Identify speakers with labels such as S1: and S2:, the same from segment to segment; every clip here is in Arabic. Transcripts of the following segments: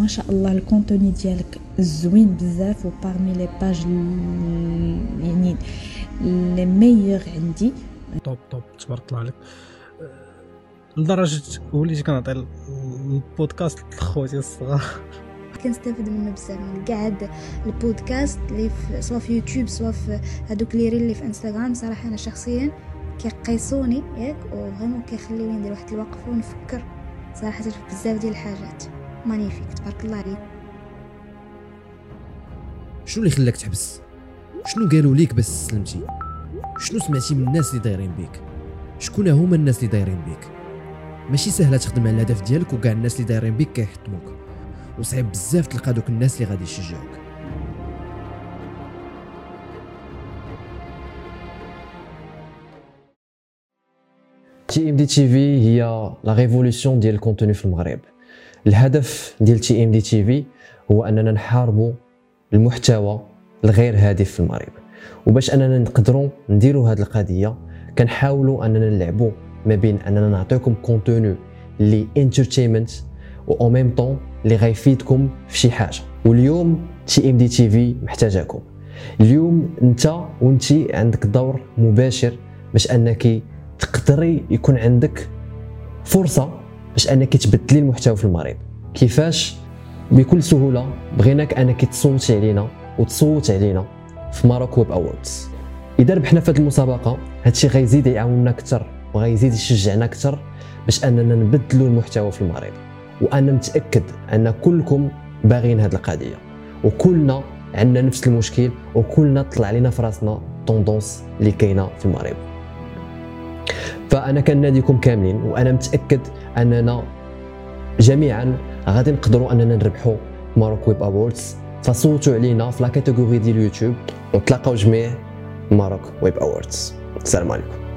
S1: ما شاء الله ال contenu ديالك زوين بزاف و parmi les pages يعني les meilleures عندي
S2: top top تبارك الله عليك لدرجه وليت كنعطي البودكاست لخوتي الصغار
S3: كنستافد منه بزاف من كاع هاد البودكاست اللي في سواء في يوتيوب سواء في هادوك لي ريل اللي في انستغرام صراحة أنا شخصيا كيقيسوني ياك و vraiment كيخليوني ندير واحد الوقفه ونفكر صراحة في بزاف ديال الحاجات magnifiques تبارك الله عليك
S4: شنو اللي خلاك تحبس؟ شنو قالوا ليك بس سلمتي؟ شنو سمعتي من الناس اللي دايرين بيك؟ شكون هما الناس اللي دايرين بيك؟ ماشي سهله تخدم على الهدف ديالك وكاع الناس اللي دايرين بيك كيحطموك. وصعيب بزاف تلقى دوك الناس اللي غادي يشجعوك. TMDTV هي la révolution ديال ال contenu في المغرب الهدف ديال تي إم دي تي في هو أننا نحاربوا المحتوى الغير هادف في المغرب. وباش أننا نقدروا نديروا هذه القضية كنحاولوا أننا نلعبوا ما بين أننا نعطيكم contenu لي entertainment و au même temps اللي غيفيدكم في شي حاجة. واليوم تي إم دي تي في محتاجاكم. اليوم أنت وأنت عندك دور مباشر باش أنك تقدري يكون عندك فرصة باش أنك تبدلي المحتوى في المغرب كيفاش؟ بكل سهولة بغيناك أنك تصوتي علينا وتصوت علينا في Maroc Web Awards. إذا ربحنا في هذه المسابقة هادشي غيزيد يعاوننا أكثر وغيزيد يشجعنا أكثر باش أننا نبدلوا المحتوى في المغرب وأنا متأكد أن كلكم باغيين هذه القضية. وكلنا عندنا نفس المشكل وكلنا طلع علينا في راسنا tendance اللي كاينة في المغرب فأنا كناديكم كاملين وأنا متأكد أننا جميعا غادي نقدروا أننا نربحوا Maroc Web Awards. فصوتوا علينا في la catégorie ديال اليوتيوب. وتلاقاو جميع Maroc Web Awards. السلام عليكم.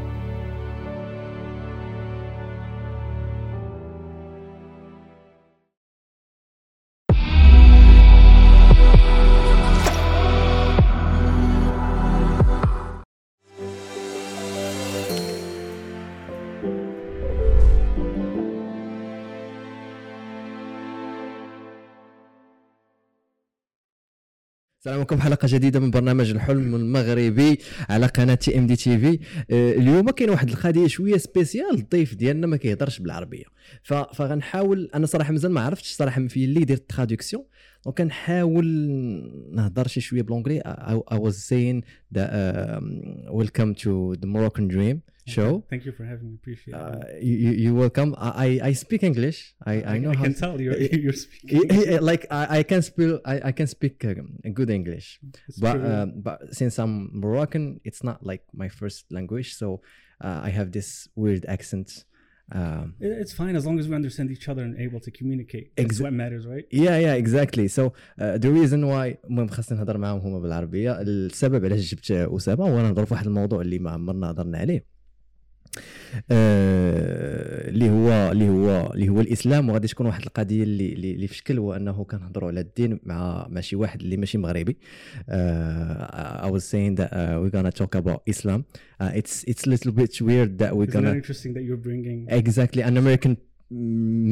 S4: السلام عليكم. حلقة جديدة من برنامج الحلم المغربي على قناة تي ام دي تي في اليوم كاين واحد القضية شوية spécial. الضيف ديالنا ما كيهضرش بالعربية. فغنحاول أنا صراحة مازال ما عرفتش صراحة في اللي يدير ال traduction. وكنحاول نهضر شي شوية ب l'anglais I was saying that um, welcome dream. show.
S2: Thank you for having me. Appreciate
S4: uh, it. You, you welcome. I, I speak English. I, I, I know
S2: I
S4: how
S2: can tell you're, you're speaking.
S4: like I, I can speak I, I can speak uh, good English,
S2: It's
S4: but
S2: true.
S4: um, but since I'm Moroccan, it's not like my first language, so uh, I have this weird accent. Um,
S2: It- it's fine as long as we understand each other and able to communicate. That's
S4: Exa-
S2: what matters, right?
S4: yeah yeah exactly so uh, the reason why المهم خاصني نهضر معاهم هما بالعربيه السبب علاش جبت اسامه هو نهضر في واحد الموضوع اللي ما عمرنا هضرنا عليه آه، اللي هو اللي هو اللي هو الاسلام وغادي تكون واحد القضية اللي اللي في شكل هو انه كنهضروا على الدين مع مع شي واحد اللي ماشي مغربي uh, I was saying that uh, we're gonna talk about Islam uh, it's it's a little bit weird that we're gonna
S2: interesting that you're bringing?
S4: exactly an American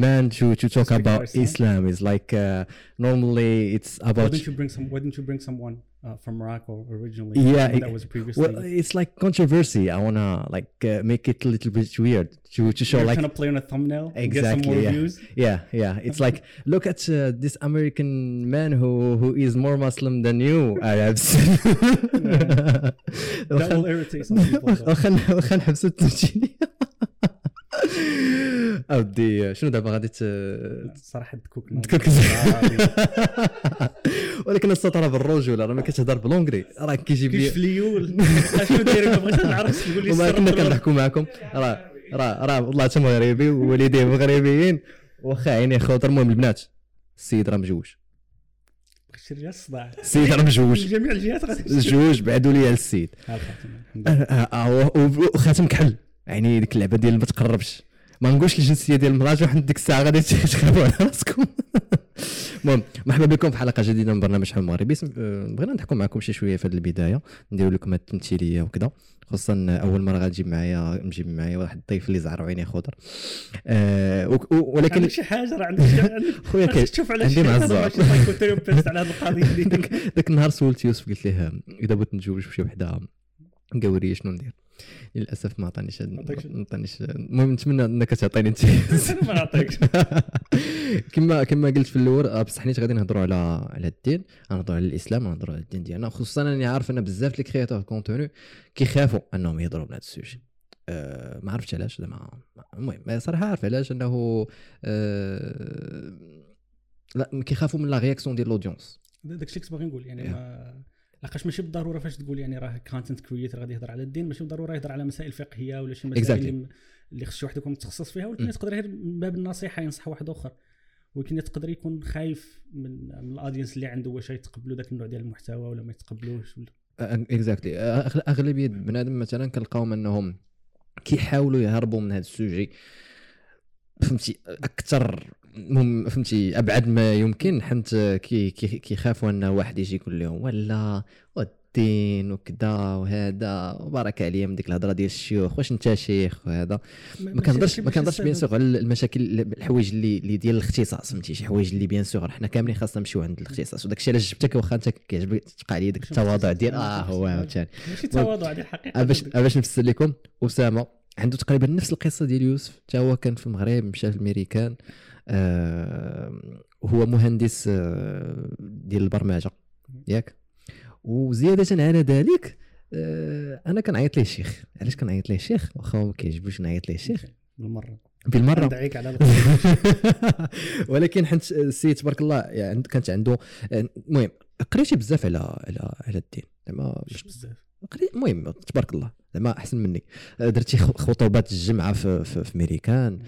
S4: man to to talk about
S2: Islam?
S4: Islam is like uh, normally it's
S2: Why
S4: about
S2: didn't you bring some? Why didn't you bring someone uh, from Morocco originally?
S4: Yeah,
S2: that
S4: it-
S2: was previously.
S4: well it's like controversy I wanna like uh, make it a little bit weird to to show
S2: you're
S4: like
S2: trying to play on a thumbnail and get some
S4: Exactly,
S2: more
S4: yeah.
S2: views.
S4: yeah yeah it's like look at uh, this american man who who is more muslim than you arabs
S2: That will irritate some people.
S4: أودي شنو دابا غادي ت
S2: صراحة تكوك
S4: تكوك ولكن السطره بالرجوله راه ما كتهضر بالونجري راه كيجيب لي
S2: فليول شنو داير؟ ما بغيتش نعرف تقول لي السر
S4: كنا. كنضحكوا معكم. راه راه راه والله حتى مغربي ووالديه مغربيين. واخا عيني خاطر المهم البنات. السيد راه مجوج.
S2: بغيت الصداع
S4: السيد راه مجوج.
S2: جميع الجهات
S4: جوج بعدوا لي على السيد
S2: الخاتم.
S4: آه، آه، وخاتم كحل. يعني ديك اللعبة ديال ما تقربش. ما نقولش الجنسيه ديال المراه واحد ديك الساعة غادي تخافوا على راسكم. المهم مرحبا بكم في حلقة جديدة من برنامج حلم مغربي آه، بغينا نضحكوا معكم شي شوية في هذه البداية نديروا لكم التمثيلية وكذا خصوصا أول مرة غنجيب معايا نجيب معايا واحد الضيف اللي زعر عينيه خضر. آه ولكن
S2: عندك شي حاجة؟ راه عندك
S4: خويا كاين
S2: تشوف على
S4: عندي
S2: شي
S4: مع
S2: psychotherapist على هذه القضية
S4: ذاك النهار سولت يوسف قلت له إذا بغيت نتزوج بشي وحده گاورية شنو ندير؟ للأسف ما عطانيش
S2: ما
S4: عطانيش المهم نتمنى إنك تعطيني انت.
S2: ما نعطيكش
S4: كما كما قلت في الأول آه، بصح حنيت غادي نهضروا على على الدين غنهضروا على الإسلام غنهضروا على الدين ديالنا. خصوصا أني عارف أن بزاف les créateurs contenu كيخافوا أنهم يهضروا بهذا ال sujet. أه ما عرفتش علاش زعما. المهم صراحة عارف علاش أنه أه لا كيخافوا من la réaction ديال l'audience
S2: داك الشيء كنت باغي نقول يعني
S4: Yeah.
S2: ما لاقاش ماشي بالضروره فاش تقول يعني راه content creator غادي يهضر على الدين ماشي بالضروره يهضر على مسائل فقهيه ولا شي مسائل
S4: Exactly.
S2: اللي, خص شي واحد يكون متخصص فيها ولكن. تقدر غير من باب النصيحة ينصح واحد آخر ولكن يقدر يكون خايف من من ال audience اللي عنده واش يتقبلوا ذاك النوع ديال المحتوى ولا ما يتقبلوش ولا
S4: exactly أغلبية بنادم مثلا كنلقاهم أنهم كيحاولوا يهربوا من هذا ال sujet فهمتي أكثر المهم فهمتي أبعد ما يمكن حنت كي كي- كيخافوا أن واحد يجي يقول لهم ولا والدين وكذا وهذا وبارك عليا من ديك الهضرة ديال الشيوخ واش أنت شيخ وهذا؟ ما كنهضرش ما كنهضرش bien sûr على المشاكل الحوايج اللي اللي ديال الاختصاص فهمتي شي حوايج اللي bien sûr حنا كاملين خاصنا نمشيو عند الاختصاص وداك الشيء علاش جبتك واخا أنت كيعجبك تبقى عليا داك التواضع ديال آه هو عاوتاني.
S2: ماشي تواضع هذه
S4: الحقيقة باش باش نفسر لكم أسامة عنده تقريبا نفس القصة ديال يوسف حتى هو كان في المغرب مشى في الميريكان. هو مهندس آه ديال البرمجة. ياك؟ وزيادة على ذلك آه أنا كنعيط ليه الشيخ. علاش كنعيط ليه الشيخ؟ واخا ما كيعجبوش نعيط ليه الشيخ.
S2: بالمرة.
S4: بالمرة.
S2: ندعيك على.
S4: ولكن حنت السيد تبارك الله يعني كانت عنده المهم قريتي بزاف على على على الدين. زعما
S2: مش بزاف.
S4: المهم تبارك الله زعما أحسن مني آه، درتي خطوبات الجمعة في في, في ميريكان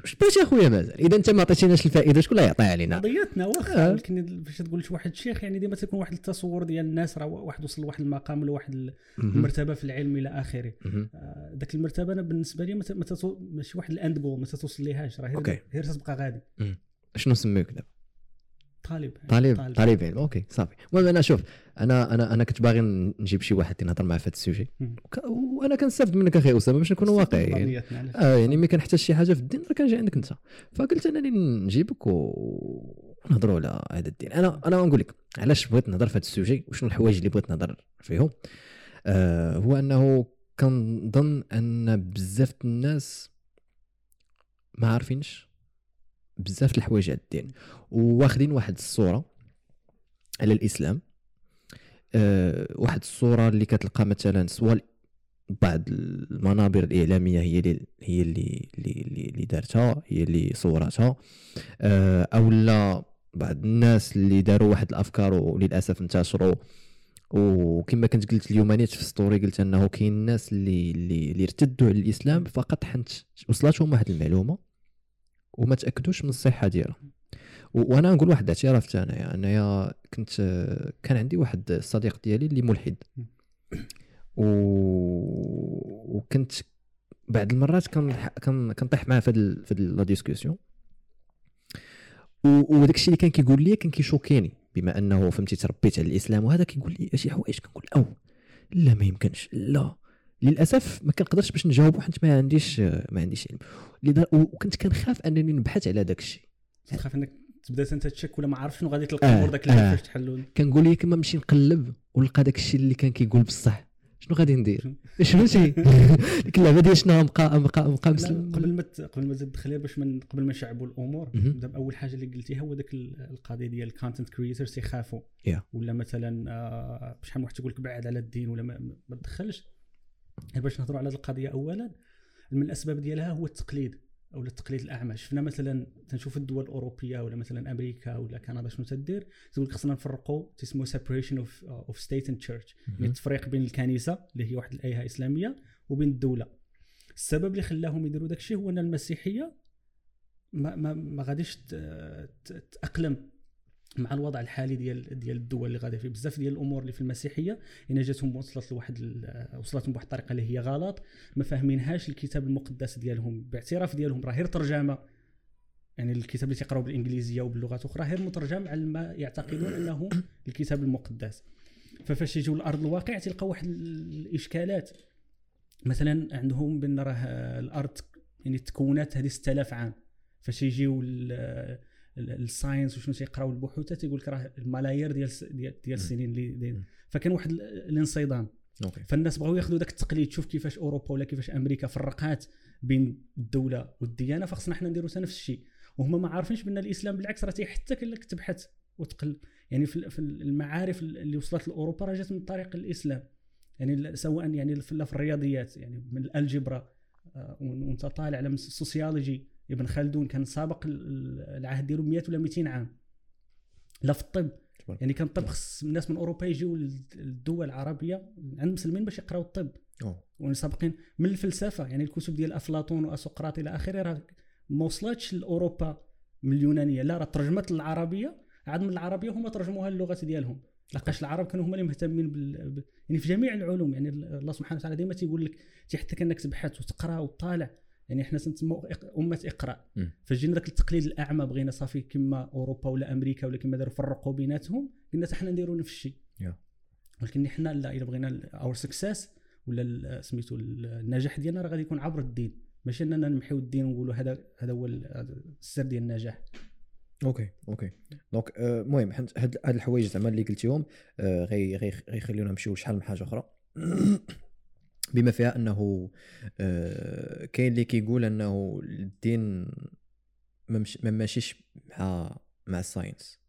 S4: آه، واش بغيتي اخويا مازال. إذا أنت ما عطيتيناش الفائدة شكون اللي يعطيها علينا؟
S2: قضيتنا
S4: آه.
S2: واخا ولكن فاش تقول لشي واحد شيخ يعني ديما تكون واحد التصور ديال الناس راه واحد وصل لواحد المقام ولا واحد
S4: مهم.
S2: المرتبة في العلم إلى آخره.
S4: مهم.
S2: آه، ذاك المرتبة أنا بالنسبة لي ماشي واحد الاند جول ما توصل ليهاش راه غير تبقى غادي.
S4: شنو نسميوك دابا؟
S2: طالب
S4: طالب طالب. علم. Okay صافي. المهم أنا شوف أنا أنا أنا كنت باغي نجيب شي واحد نهضر معاه في هذا ال
S2: sujet.
S4: وك- وأنا كنستافد منك أخي أسامة باش نكونوا واقعيين. آه يعني ملي كنحتاج شي حاجة في الدين راه كنجي عندك أنت. فقلت أنني نجيبك ونهضروا على هذا الدين. أنا أنا نقول لك علاش بغيت نهضر في هذا ال sujet؟ وشنو الحوايج اللي بغيت نهضر فيهم؟ آه هو أنه كنظن أن بزاف الناس ما عارفينش بزاف الحوايج على الدين واخدين واحد الصورة على الإسلام. آه واحد الصورة اللي كتلقى مثلا سواء بعض المنابر الإعلامية هي اللي هي اللي اللي اللي, دارتها هي اللي صورتها. آه، أو لا بعض الناس اللي داروا واحد الأفكار وللأسف انتشروا. وكما كنت قلت اليوم نيت في story قلت أنه كاين الناس اللي اللي, اللي ارتدوا على الإسلام فقط حنت وصلتهم واحد المعلومة. وما تأكدوش من الصحة ديالها وأنا نقول واحد الاعتراف تاع انايا أنايا كنت كان عندي واحد الصديق ديالي اللي ملحد. و... وكنت بعض المرات كان كان كنطيح معاه في هاد في la discussion و- وداك الشيء اللي كان كيقول لي كان كي choquer ني بما أنه فهمتي تربيت على الإسلام وهذا كيقول لي شي حوايج؟ كنقول أو لا ما يمكنش لا. للأسف ما كنقدرش باش نجاوبو حيت ما عنديش ما عنديش علم. لذا وكنت كنخاف أنني نبحث على داك الشيء.
S2: تخاف إنك تبدأ أنت تشك ولا ما عارف شنو غادي تلقى
S4: آه،
S2: الأمور ذاك اللي
S4: آه.
S2: فاش
S4: كنقول لك كما نمشي نقلب ونلقى داك الشيء اللي كان كيقول بصح. شنو غادي ندير؟ شنو؟ شي؟ ديك اللعبه ديال شنو؟ مقا
S2: لا،
S4: مسلم.
S2: قبل ما قبل ما تزيد تدخل باش من قبل ما نشعبوا
S4: الأمور.
S2: نبدا باول حاجة اللي قلتيها هو ذاك ال- القضية ديال ال content creators يخافوا.
S4: Yeah.
S2: ولا مثلا آه، شحال من واحد تقول لك بعد على الدين ولا ما, ما- ما تدخلش. باش نهضروا على هذه القضية اولا من الأسباب ديالها هو التقليد أو التقليد الاعمى شفنا مثلا تنشوف الدول الأوروبية ولا مثلا أمريكا ولا كندا شنو تدير؟ تقول لك خصنا نفرقوا تسمو separation of of state and church يعني التفريق بين الكنيسة اللي هي واحد الايها إسلامية وبين الدولة. السبب اللي خلاهم يديروا داك الشيء هو أن المسيحية ما ما, ما غاديش تأقلم مع الوضع الحالي ديال ديال الدول اللي غادي فيه بزاف ديال الأمور اللي في المسيحية إن جاتهم وصلت لواحد وصلتهم بواحد الطريقة اللي هي غلط ما فاهمينهاش الكتاب المقدس ديالهم. باعتراف ديالهم راه غير ترجمة. يعني الكتاب اللي تيقراو بالإنجليزية وباللغات أخرى غير مترجم على ما يعتقدون أنه الكتاب المقدس. ففاش يجيو لأرض الواقع تلقى واحد الإشكالات. مثلا عندهم بأن راه الأرض يعني تكونات هذه 6000 عام. فاش يجيو الساينس وشنو تيقراو البحوثات تيقول لك راه الملايير ديال ديال السنين اللي اللي- فكان واحد ال- الانصدام. فالناس بغاو ياخذوا ذاك التقليد شوف كيفاش أوروبا ولا كيفاش أمريكا فرقات بين الدولة والديانة فخصنا حنا نديروا نفس الشيء. وهما ما عارفينش بأن الإسلام بالعكس راه تيحتك انك تبحث وتقل. يعني في المعارف اللي وصلت لأوروبا راه جات من طريق الإسلام. يعني سواء يعني في الرياضيات يعني من الألجبرا آه، وأنت طالع على السوسيولوجي ابن خلدون كان سابق ال- ال- العهد ديالو 100 ولا 200 عام. لا في الطب. يعني كان الطب خص الناس من أوروبا يجيو للدول العربية عند المسلمين باش يقراو الطب. وسابقين من الفلسفة. يعني الكتب ديال أفلاطون وأسقراط إلى آخره راه ما وصلتش لأوروبا من اليونانيه لا راه ترجمت للعربيه عاد من العربية هما ترجموها للغات ديالهم. لحقاش العرب كانوا هما اللي مهتمين بال... ب- يعني في جميع العلوم. يعني الله سبحانه وتعالى ديما تيقول لك تيحثك أنك تبحث وتقرأ وتطالع. يعني إحنا تنسموا أمة اقرا
S4: مم.
S2: فجينا ذاك التقليد الأعمى بغينا صافي كما أوروبا ولا أمريكا ولا كما داروا فرقوا بيناتهم قلنا حتى حنا نديروا نفس الشيء.
S4: Yeah.
S2: ولكن حنا لا إلا بغينا our success ولا سميتو ال- النجاح ديالنا راه غادي يكون عبر الدين. ماشي أننا نمحيو الدين ونقولوا هذا هذا هو السر ديال النجاح.
S4: OK OK. donc آه، المهم هاد الحوايج زعما اللي قلتيهم آه، غي غي غيخليونا نمشيو لشحال من حاجة أخرى. بما فيها أنه آه، كاين اللي كيقول أنه الدين ما ماشيش مع مع ال science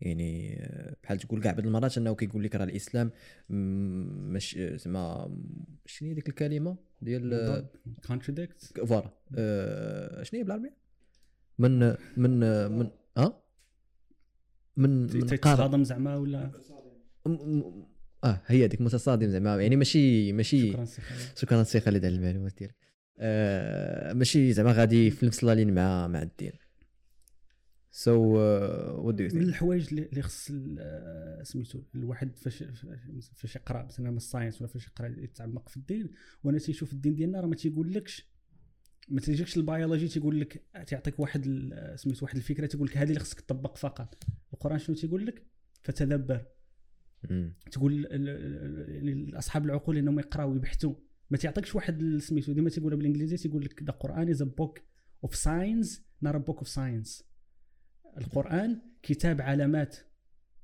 S4: يعني آه، بحال تقول كاع بعض المرات أنه كيقول لك راه الإسلام مش زعما شنو هي ديك الكلمة ديال
S2: contradict
S4: voilà آه، شنو هي بالعربية؟ من من من ها؟ من من قارب
S2: تيتصادم زعما ولا؟
S4: آه هي ديك متصادم زعما يعني ماشي ماشي
S2: شكرا سي خالد.
S4: شكرا سي خالد على المعلومات ديالك. آه ماشي زعما غادي في نفس la ligne مع مع الدين. so واحد
S2: من الحوايج اللي خص آه، سميتو الواحد فاش فاش يقرأ مثلا من ال science ولا فاش يقرأ يتعمق في الدين وأنا تيشوف الدين ديالنا راه ما تيقولكش ما تيجيكش البيولوجي تيقول لك تعطيك واحد ال- سميتو واحد الفكرة تقول لك هذه اللي خصك تطبق فقط. القرآن شنو تيقول لك؟ فتدبر. تقول ال- ال- ال- يعني اصحاب العقول إنهم يقراو ويبحثوا ما تعطيكش واحد سميتو ديما تيقولها بالإنجليزي تيقول لك the Quran is a book of signs not book of science القرآن كتاب علامات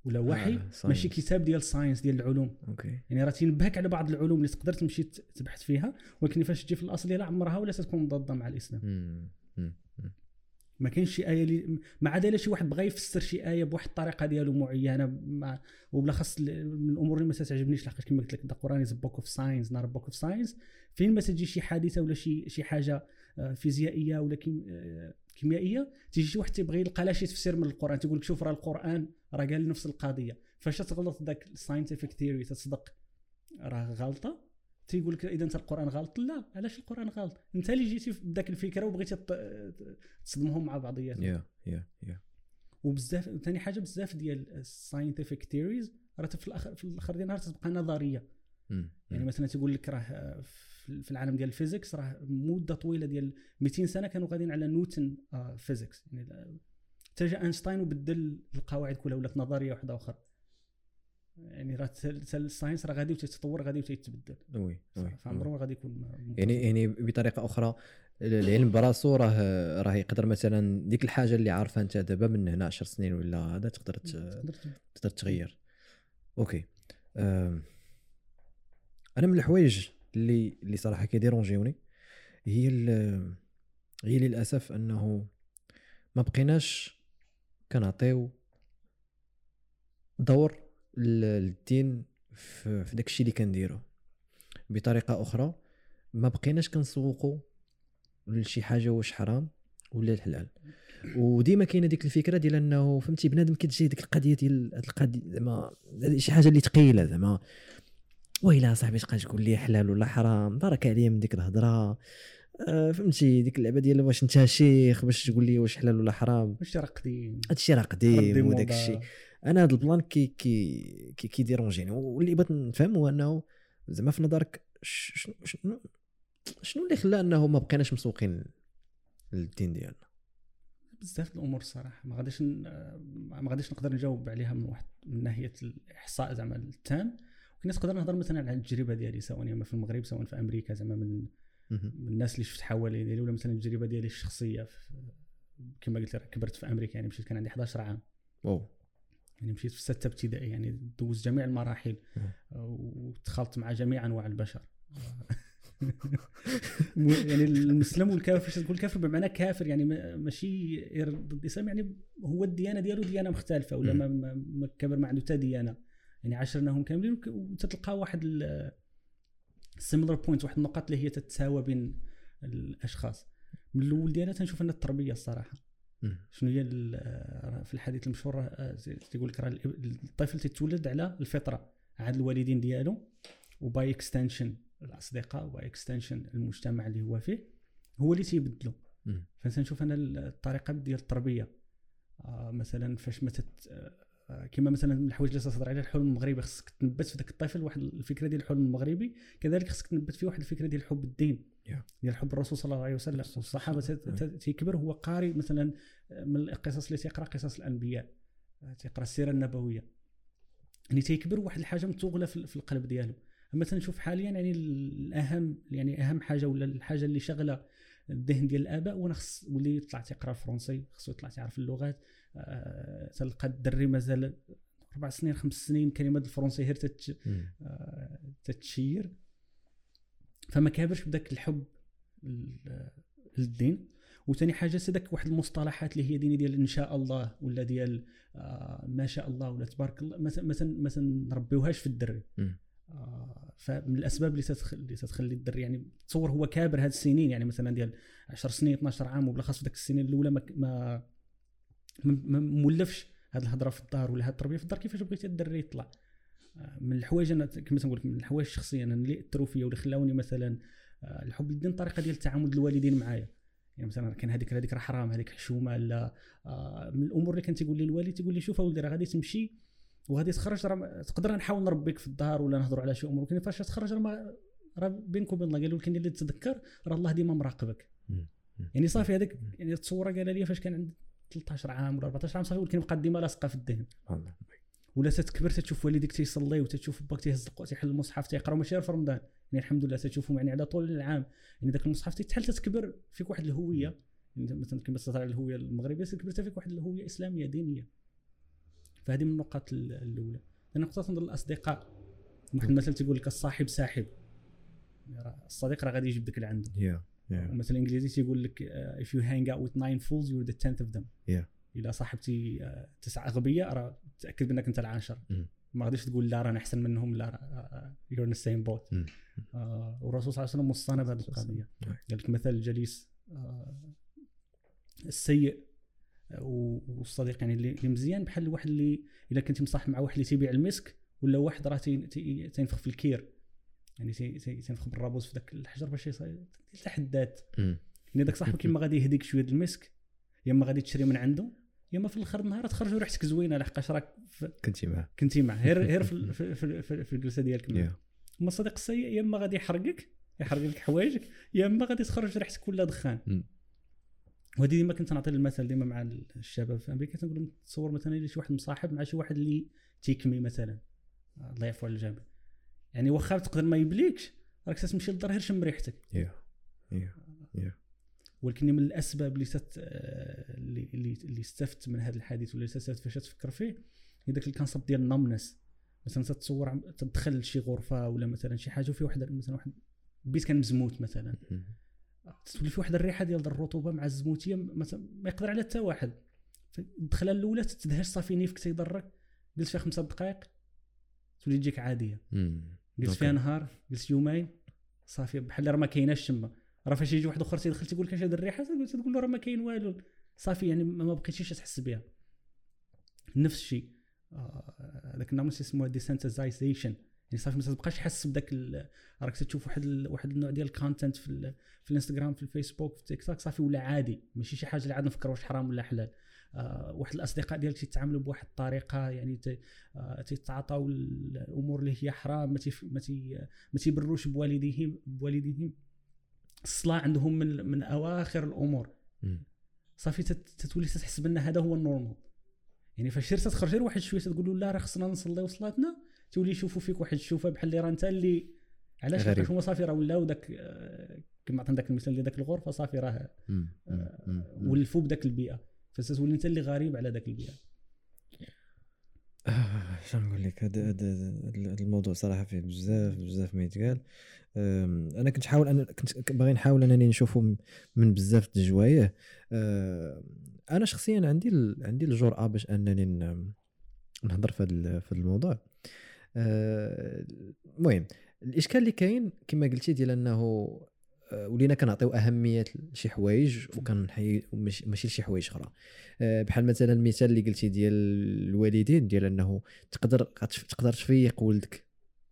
S2: ولا وحي
S4: آه،.
S2: ماشي كتاب ديال ال science ديال العلوم
S4: OK
S2: يعني راه تينبهك على بعض العلوم اللي تقدر تمشي تبحث فيها ولكن فاش تجي في الأصل ديالها عمرها ولا تكون مضادة مع الإسلام
S4: مم. مم.
S2: ما كاينش شي آية اللي ما إلا شي واحد بغى يفسر شي آية بواحد الطريقة ديالو معينة مع وبالاخص من الأمور اللي ما تعجبنيش لحقاش كما قلت لك the Quran is book of signs not book of science فين ما تجي شي حادثة ولا شي شي حاجة آه، فيزيائية ولا آه، كيميائية تيجي شي واحد تيبغي يلقى لها شي تفسير من القرآن تيقول لك شوف راه القرآن راه قال نفس القضية. فاش تغلط ذاك ال scientific theory تصدق راه غلطة؟ تيقول لك إذا أنت القرآن غلط؟ لا علاش القرآن غلط؟ أنت اللي جيتي بداك الفكرة وبغيتي تصدمهم مع بعضياتهم.
S4: yeah yeah yeah
S2: وبزاف ثاني حاجة بزاف ديال ال scientific theories راه في الأخر في الآخر ديال النهار تبقى نظرية.
S4: مم.
S2: يعني مثلا تيقول لك راه في العالم ديال ال physics راه مدة طويلة ديال 200 سنة كانوا غاديين على نيوتن آه، physics يعني لا- حتى جا أينشتاين وبدل القواعد كلها ولات نظرية واحدة أخرى يعني راه ال science راه غادي وتتطور غادي وتيتبدل
S4: oui oui.
S2: فعمره ما غادي يكون
S4: يعني يعني بطريقة أخرى العلم براسو راه راه يقدر مثلا ديك الحاجة اللي عارفها أنت دابا من هنا 10 سنين ولا هذا تقدر
S2: تقدر
S4: تغير. OK. أنا من الحوايج اللي اللي صراحة كيديرونجيوني هي هي للأسف أنه ما بقيناش كنعطيو دور للدين في داك الشيء اللي كنديرو. بطريقة أخرى ما بقيناش كنسوقوا لشي حاجة واش حرام ولا الحلال. وديما كاينة ديك الفكرة ديال أنه فهمتي بنادم كتجي ديك القضية ديال هاد القضية زعما شي حاجة اللي ثقيله زعما. ويلا صاحبي تبقى تقول لي حلال ولا حرام؟ بارك عليا من ديك الهضرة. فهمتي ديك اللعبة ديال واش انت شيخ باش تقول لي واش حلال ولا حرام.
S2: واش راه قديم؟
S4: هادشي راه قديم وداك. الشيء أنا هذا ال plan كي كي كي كيديرونجيني واللي بغيت نفهم هو أنه زعما في نظرك شنو شنو شنو اللي خلى أنه ما بقيناش مسوقين للدين ديالنا؟
S2: بزاف الأمور الصراحة. ما غاديش ما غاديش نقدر نجاوب عليها من واحد من ناحية الإحصاء زعما التام. ولكن نقدر نهضر مثلا على التجربة ديالي سواء يما في المغرب سواء في أمريكا زعما. من الناس اللي شفت حوالي ديالي ولا مثلا التجربة ديالي الشخصية كما قلت لك كبرت في أمريكا يعني مشيت كان عندي 11 عام.
S4: واو.
S2: يعني مشيت في ستة ابتدائي يعني دوز جميع المراحل
S4: مم.
S2: ودخلت مع جميع أنواع البشر. يعني المسلم والكافر تقول كافر بمعنى كافر يعني ما- ماشي ضد الإسلام يعني هو الديانة ديالو ديانة مختلفة ولا ما, كبر ما عنده حتى ديانة. يعني عاشرناهم كاملين وتتلقى واحد ال similar point واحد النقاط اللي هي تتساوى بين الأشخاص من الأول ديالها تنشوف أن التربية
S4: الصراحة.
S2: شنو هي ال- في الحديث المشهور آه، تيقول لك راه الطفل تتولد على الفطرة عاد الوالدين ديالو و by extension الأصدقاء و by extension المجتمع اللي هو فيه هو اللي تيبدلو
S4: مم.
S2: فنشوف أنا الطريقة ديال التربية آه مثلا فاش ما آه، كما مثلا من الحوايج اللي تهضر عليها الحلم المغربي خصك تنبت في ذاك الطفل واحد الفكرة ديال الحلم المغربي كذلك خصك تنبت فيه واحد الفكرة ديال حب الدين
S4: Yeah.
S2: ديال حب الرسول صلى الله عليه وسلم. والصحابه تيكبر هو قارئ مثلا من القصص اللي تيقرأ قصص الأنبياء. آه، تيقرأ السيرة النبوية. يعني تيكبر واحد الحاجة متوغلة في في القلب ديالو. أما تنشوف حاليا يعني الأهم يعني أهم حاجة ولا الحاجة اللي شغلة الذهن ديال الآباء وأنا خص واللي يطلع تيقرأ الفرنسي خصو يطلع تيعرف اللغات. آه، تلقى الدري مازال أربع سنين خمس سنين كلمة الفرنسي غير تتش. آه، تتشير. فما كابرش بداك الحب لل- للدين. وثاني حاجة سدك واحد المصطلحات اللي هي ديني ديال إن شاء الله ولا ديال آه ما شاء الله ولا تبارك الله مثلا مثلا مثلا نربيوهاش في الدري. فمن الأسباب اللي تتخلي تتخلي الدري يعني تصور هو كابر هاد السنين يعني مثلا ديال 10 سنين 12 عام وبالأخص في ذاك السنين الأولى ما ما مولفش هاد الهضرة في الدار ولا هاد التربية في الدار. كيفاش بغيتي الدري يطلع؟ آه، من الحوايج أنا كما تنقول من الحوايج الشخصية أنا اللي أثروا فيا واللي خلاوني مثلا آه، الحب للدين الطريقة ديال ديال الوالدين معايا. يعني مثلا كان هذيك هذيك راه حرام هذيك حشومة لا آه، من الأمور اللي كان تيقول لي الوالد تيقول لي شوف اولدي راه غادي تمشي وغادي تخرج راه تقدر نحاول نربيك في الدار ولا نهضروا على شي أمور ولكن فاش تخرج راه راه بينك وبين الله قالوا لك اللي تتذكر راه الله ديما مراقبك. يعني صافي هذاك يعني التصورة قال لي فاش كان عندي 13 عام ولا 14 عام صافي ولكن بقى ديما لاصقة في الذهن. ولا تتكبر تتشوف والديك تيصلي وتتشوف باك تيهز تيحل المصحف تيقرأ ماشي غير في رمضان. يعني الحمد لله تتشوفهم يعني على طول العام. يعني ذاك المصحف تتحل تتكبر فيك واحد الهوية. يعني مثلا كما تهضر على الهوية المغربية تكبر فيك واحد الهوية إسلامية دينية. فهذه من النقاط ال- الأولى النقطه تنظر الأصدقاء واحد المثل تيقول لك الصاحب ساحب الصديق راه غادي يجيب داك اللي عنده
S4: يا يا
S2: ومثلا الانجليزي تيقول لك if you hang out with nine fools you're the tenth of them
S4: Yeah.
S2: إلا صاحبتي آه، تسعة أغبياء راه تأكد بأنك أنت العاشر
S4: مم.
S2: ما غاديش تقول لا رانا أحسن منهم لا راه you're in the same boat
S4: مم.
S2: آه والرسول صلى الله عليه وسلم وصانا بهذه
S4: القضية.
S2: قال لك مثل الجليس آه السيء والصديق يعني اللي مزيان بحال واحد اللي إلا كنت مصاحب مع واحد اللي تيبيع المسك ولا واحد راه تي- تي- تينفخ في الكير. يعني تي- تي- تينفخ بالرابوز في ذاك الحجر باش يصير تحدات. يعني داك صاحبك اما غادي يهديك شوية المسك يا إما غادي تشري من عنده يا إما في الآخر النهار تخرج وريحتك زوينة لحقاش راك
S4: كنتي معاه.
S2: كنتي معاه. غير غير في في, في, في, في الجلسة ديالك معاه. أما الصديق السيء يا إما غادي يحرقك يحرق لك حوايجك يا إما غادي تخرج ريحتك كلها دخان. وهذه ديما كنت نعطي المثل ديما مع الشباب في أمريكا تنقول لهم تصور مثلا شي واحد مصاحب مع شي واحد اللي تيكمي مثلا. الله يعفو على الجميع. يعني واخا تقدر ما يبليكش راك تمشي للدار غير شم ريحتك. ولكن من الأسباب اللي تت... آه، اللي اللي استفدت من هذا الحديث ولا استفدت فاش تفكر فيه هي ذاك الكونسيبت ديال النمنس مثلا تتصور تدخل لشي غرفة ولا مثلا شي حاجة وفي واحد مثلا واحد بيت كان مزموت مثلا. تولي في واحد الريحة ديال الرطوبة مع الزموتية مثلا ما يقدر عليها حتى واحد. الدخلة الأولى تتدهش صافي نيفك تيضرك جلس فيها خمسة دقائق تولي تجيك
S4: عادية.
S2: جلس. فيها نهار جلس يومين صافي بحال راه ما كايناش تما راه فاش يجي واحد آخر تيدخل تيقول لك اش هاد الريحة؟ تقول تقول له راه ما كاين والو. صافي يعني ما بقيتيش تحس بها نفس الشيء. آه، هذاك النمط اسمه desensitization يعني صافي ما تبقاش حاسس بداك راك تشوف واحد ال... واحد النوع ديال ال content في ال... في الإنستغرام في الفيسبوك في تيك توك صافي ولا عادي ماشي شي حاجة اللي عاد نفكر واش حرام ولا حلال. آه واحد الأصدقاء ديالك تيتعاملوا بواحد الطريقة يعني ت... آه تيتعاطاو الأمور اللي هي حرام ما تيف... ما, تي... ما تيبروش بوالديهم بوالديهم. الصلاة عندهم من من أواخر
S4: الأمور.
S2: صافي تت- تتولي تحس بأن هذا هو ال normal. يعني فاش سير تخرج غير واحد شوية تقول له لا راه خصنا نصليو صلاتنا تولي يشوفوا فيك واحد الشوفه بحال اللي راه انت اللي علاش
S4: غريب.
S2: هما صافي راه ولاو داك آه، كما عطينا داك المثال ديال داك الغرفة صافي راه.
S4: مم.
S2: ولفوا بداك البيئة. فتولي انت اللي غريب على داك البيئة.
S4: آه، شنو نقول لك؟ هذا الموضوع صراحة فيه بزاف بزاف ما يتقال أنا كنت حاول أنا كنت باغي نحاول أنني نشوفه من- من بزاف د الجوايه أنا شخصيا عندي ال- عندي الجرأة باش أنني نهضر في هذا الموضوع. المهم الإشكال اللي كاين كما قلتي ديال أنه أه، ولينا كنعطيو أهمية لشي حوايج وكنحي ماشي لشي حوايج أخرى أه، بحال مثلا المثال اللي قلتي ديال الوالدين ديال أنه تقدر تقدر تفيق ولدك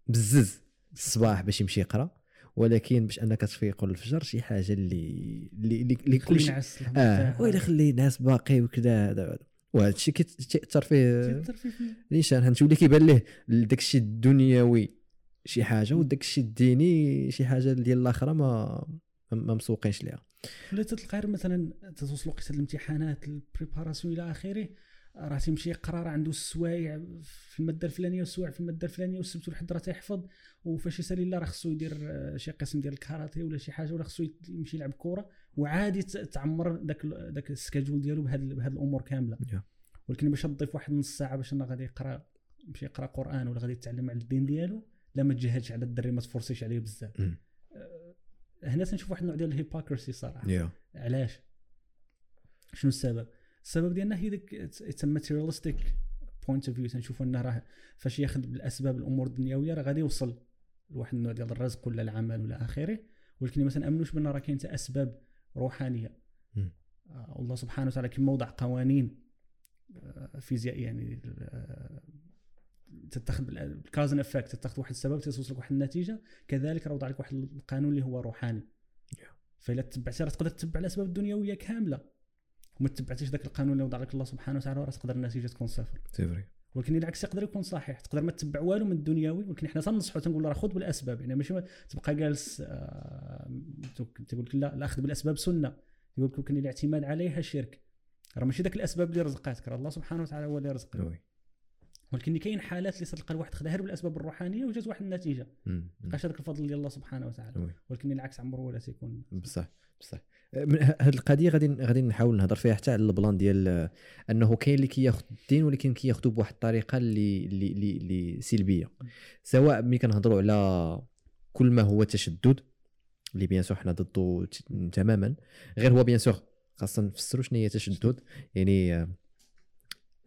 S4: بزز الصباح باش يمشي يقرأ ولكن باش أنك تفيقوا الفجر شي حاجة اللي اللي اللي, كلشي آه ويلي خلي الناس باقي وكذا هذا. وهذا الشيء كيتأثر فيه الإنسان. تولي كيبان ليه داك الشيء الدنيوي شي حاجة وداك الشيء الديني شي حاجة ديال الاخرى ما ما مسوقينش ليها.
S2: ولا تلقى مثلا توصل وقت الامتحانات préparation إلى آخره راه تيمشي يقرا راه عنده السوايع في المادة الفلانية والسوايع في المادة الفلانية والسبت والحد راه تيحفظ وفاش يسالي لا راه خصو يدير آه، شي قسم ديال الكاراتيه ولا شي حاجة ولا خصو يمشي يلعب كره وعادي تعمر داك ال- داك ال schedule ديالو بهاد بهاد الأمور كاملة.
S4: Yeah.
S2: ولكن باش تضيف واحد نص ساعة باش انه غادي يقرا يمشي يقرأ قرآن ولا غادي يتعلم على الدين ديالو لا ما تجهدش على الدري ما تفرسيش عليه بزاف.
S4: مم.
S2: آه، هنا تنشوف واحد النوع ديال ال hypocrisy صراحة.
S4: يا
S2: علاش؟ شنو السبب؟ السبب ديالنا هي ديك it's materialistic point of view تنشوفوا إنه راه فاش ياخذ بالاسباب الأمور الدنيوية راه غادي يوصل لواحد النوع ديال الرزق ولا العمل ولا آخره. ولكن ما تنأمنوش بان راه كاين حتى أسباب
S4: روحانية.
S2: آه، الله سبحانه وتعالى كما وضع قوانين آه، فيزيائيه يعني آه، تتخذ بال cause and effect تتخذ واحد السبب توصل لك واحد النتيجة كذلك راه وضع لك واحد القانون اللي هو روحاني. فاذا تبعتي راه تقدر تتبع الاسباب الدنيويه كاملة وما تبعتيش ذاك القانون اللي وضع لك الله سبحانه وتعالى راه تقدر النتيجة تكون صفر.
S4: c'est vrai
S2: ولكن العكس يقدر يكون صحيح تقدر ما تتبع والو من الدنيوي ولكن حنا تنصحوا تنقول راه خذ بالأسباب يعني ماشي ما تبقى جالس تقول لك لا الاخذ بالأسباب سنة. يقول لك الاعتماد عليها شرك. راه ماشي ذاك الأسباب اللي رزقاتك راه الله سبحانه وتعالى هو اللي رزقك.
S4: oui
S2: ولكن كاين حالات اللي تلقى الواحد خدها غير بالأسباب الروحانية وجات واحد
S4: النتيجة.
S2: لقاش هذاك الفضل ديال الله سبحانه وتعالى.
S4: oui
S2: ولكن العكس عمره ولا تيكون
S4: بصح بصح. من ه- هاد القضية غادي غادي نحاول نهضر فيها حتى على ال plan ديال آه، أنه كاين اللي كياخذ الدين ولكن كياخذو بواحد الطريقة اللي اللي, اللي سلبية. سواء ملي كنهضروا على كل ما هو تشدد اللي bien sûr حنا ضده تماما. غير هو bien sûr خاصنا نفسروا شنو هي تشدد؟ يعني آه،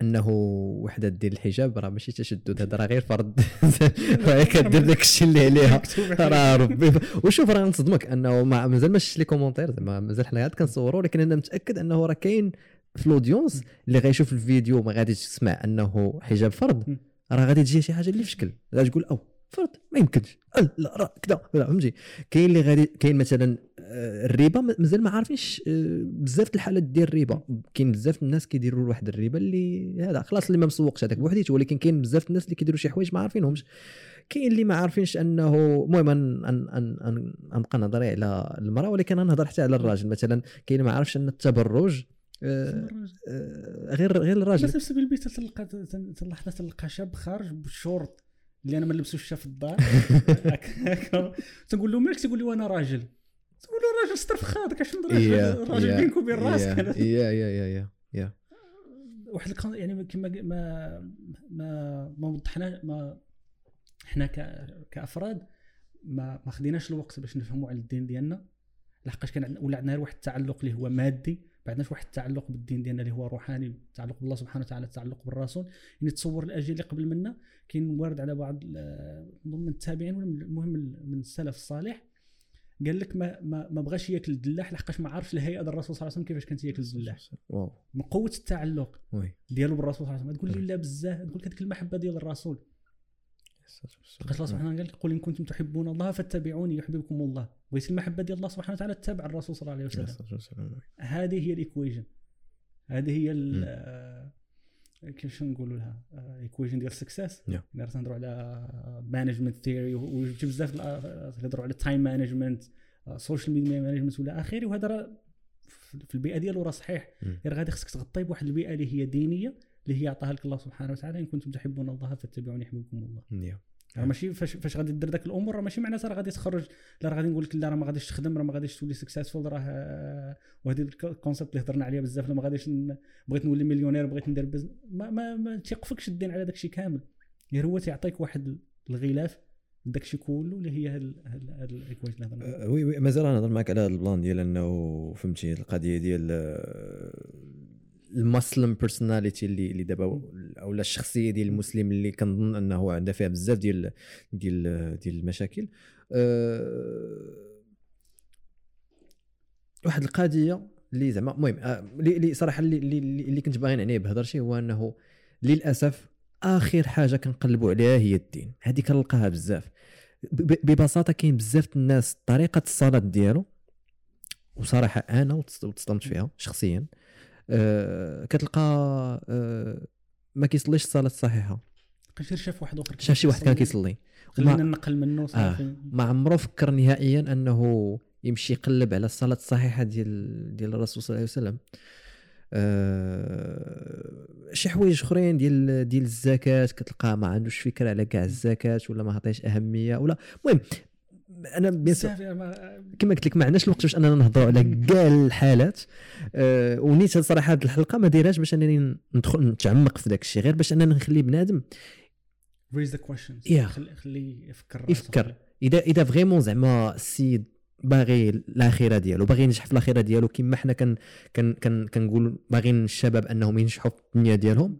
S4: أنه وحدة دير الحجاب راه ماشي تشدد هذا راه غير فرض. راه كدير داك الشيء اللي عليها. راه ربي. وشوف راه نصدمك أنه ما مازال ما شفتش les commentaires زعما مازال حنا عاد كنصوروا ولكن أنا متأكد أنه راه كاين في ال audience اللي غيشوف الفيديو ما غاديش تسمع أنه حجاب فرض. راه غادي تجي شي حاجة اللي في شكل. غادي تقول oh. فرض ما يمكنش. أه، لا راه كذا لا فهمتي؟ كاين اللي غادي كاين مثلا آه، الربا ما- مازال ما عارفينش آه، بزاف الحالات ديال الربا كاين بزاف الناس كيديروا واحد الربا اللي هذا خلاص اللي ما مسوقش هذاك بوحديته ولكن كاين بزاف الناس اللي كيديروا شي حوايج ما عارفينهمش. كاين اللي ما عارفينش أنه المهم أن أن أن أن نبقى نهضر على المرأة ولكن نهضر حتى على الراجل. مثلا كاين اللي ما عارفش أن التبرج آه، آه، غير غير الراجل.
S2: نفس بالبيت تلقى تلحظه تلقى شاب خارج بالشورت اللي أنا ما نلبسوش في الدار. تنقول له مالك تقول لي وأنا راجل؟ تقول له راجل ستر في خاطك اش الراجل
S4: يا-
S2: بينك وبين راسك.
S4: يا. يا يا يا يا
S2: واحد يعني كما ما ما ما وضحنا ما إحنا ك- كأفراد ما ما خديناش الوقت باش نفهموا على الدين ديالنا. لحقاش كان ولا عندنا واحد التعلق اللي هو مادي. ما عندناش واحد التعلق بالدين ديالنا اللي هو روحاني التعلق بالله سبحانه وتعالى التعلق بالرسول. يعني تصور الأجيال اللي قبل منا كاين وارد على بعض من التابعين ولا المهم من السلف الصالح. قال لك ما ما, ما بغاش ياكل الدلاح لحقاش ما عارفش الهيئة ديال الرسول صلى الله عليه وسلم كيفاش كانت ياكل الدلاح.
S4: واو.
S2: من قوة التعلق ديالو بالرسول صلى الله عليه وسلم. تقول لي لا بزاف تقول لك هذيك المحبة ديال الرسول. لقاش الله سبحانه وتعالى قال قل إن كنتم تحبون الله فاتبعوني يحببكم الله. بغيتي المحبه ديال الله سبحانه وتعالى تتبع الرسول صلى الله عليه وسلم. هذه هي ال equation. هذه هي. آه، كيفاش نقولوا لها؟ equation ديال ال
S4: success.
S2: يعني تنهضروا على management theory وجبت بزاف تهضروا على time management social media management ولا آخره. وهذا راه في البيئة ديالو راه صحيح. غير غادي خصك تغطي بواحد البيئة اللي هي دينية اللي هي عطاها لك الله سبحانه وتعالى إن كنتم تحبون الله فاتبعوني يحببكم الله
S4: يا.
S2: راه ماشي فاش فاش غادي دير داك الأمور راه ماشي معناتها راه غادي تخرج لا راه غادي نقول لك لا راه ما غاديش تخدم راه ما غاديش تولي successful راه آه، وهذه ال concept اللي هضرنا عليها بزاف لا ما غاديش بغيت نولي millionaire بغيت ندير business ما ما, ما تيقفكش الدين على داك الشيء كامل غير هو تيعطيك واحد الغلاف داك الشيء كله اللي هي هاد ال equation اللي هضرنا.
S4: أه، oui oui مازال نهضر معك على هذا ال plan ديال إنه فهمتي القضية ديال آه، المسلم بيرسوناليتي اللي اللي دابا أو الشخصية ديال المسلم اللي كنظن أنه عندها فيها بزاف ديال ديال ديال المشاكل. أه، واحد القضية اللي زعما المهم آه، اللي اللي صراحة اللي اللي, كنت باغي نعنيه بهضر شي هو أنه للأسف آخر حاجة كنقلبوا عليها هي الدين. هذه كنلقاها بزاف. ببساطة كاين بزاف الناس طريقة الصلاة ديالو وصراحة أنا وتص- وتصدمت فيها شخصيا. أه كتلقى أه ما كيصليش الصلاة الصحيحة.
S2: غير شاف واحد آخر
S4: شاف شي واحد كان كيصلي.
S2: خلينا ننقل منه صافي
S4: آه. ما عمره فكر نهائيا أنه يمشي يقلب على الصلاة الصحيحة ديال ديال الرسول صلى الله عليه وسلم. أه شي حوايج أخرين ديال ديال الزكاة كتلقى ما عندوش فكرة على كاع الزكاة ولا ما عطيش أهمية ولا. المهم أنا
S2: bien sûr
S4: كما قلت لك ما عندناش الوقت باش اننا نهضروا على كاع الحالات أه ونيت صراحة هاد الحلقة ما دايرهاش باش أنني ندخل نتعمق في داك الشيء غير باش أننا نخلي بنادم
S2: questions
S4: Yeah.
S2: خلي خليه يفكر.
S4: يفكر اذا إذا vraiment زعما السيد باغي الاخره ديالو باغي ينجح في الاخره ديالو كما حنا كن كن كن كنقول باغيين الشباب أنهم ينجحوا في الدنيا ديالهم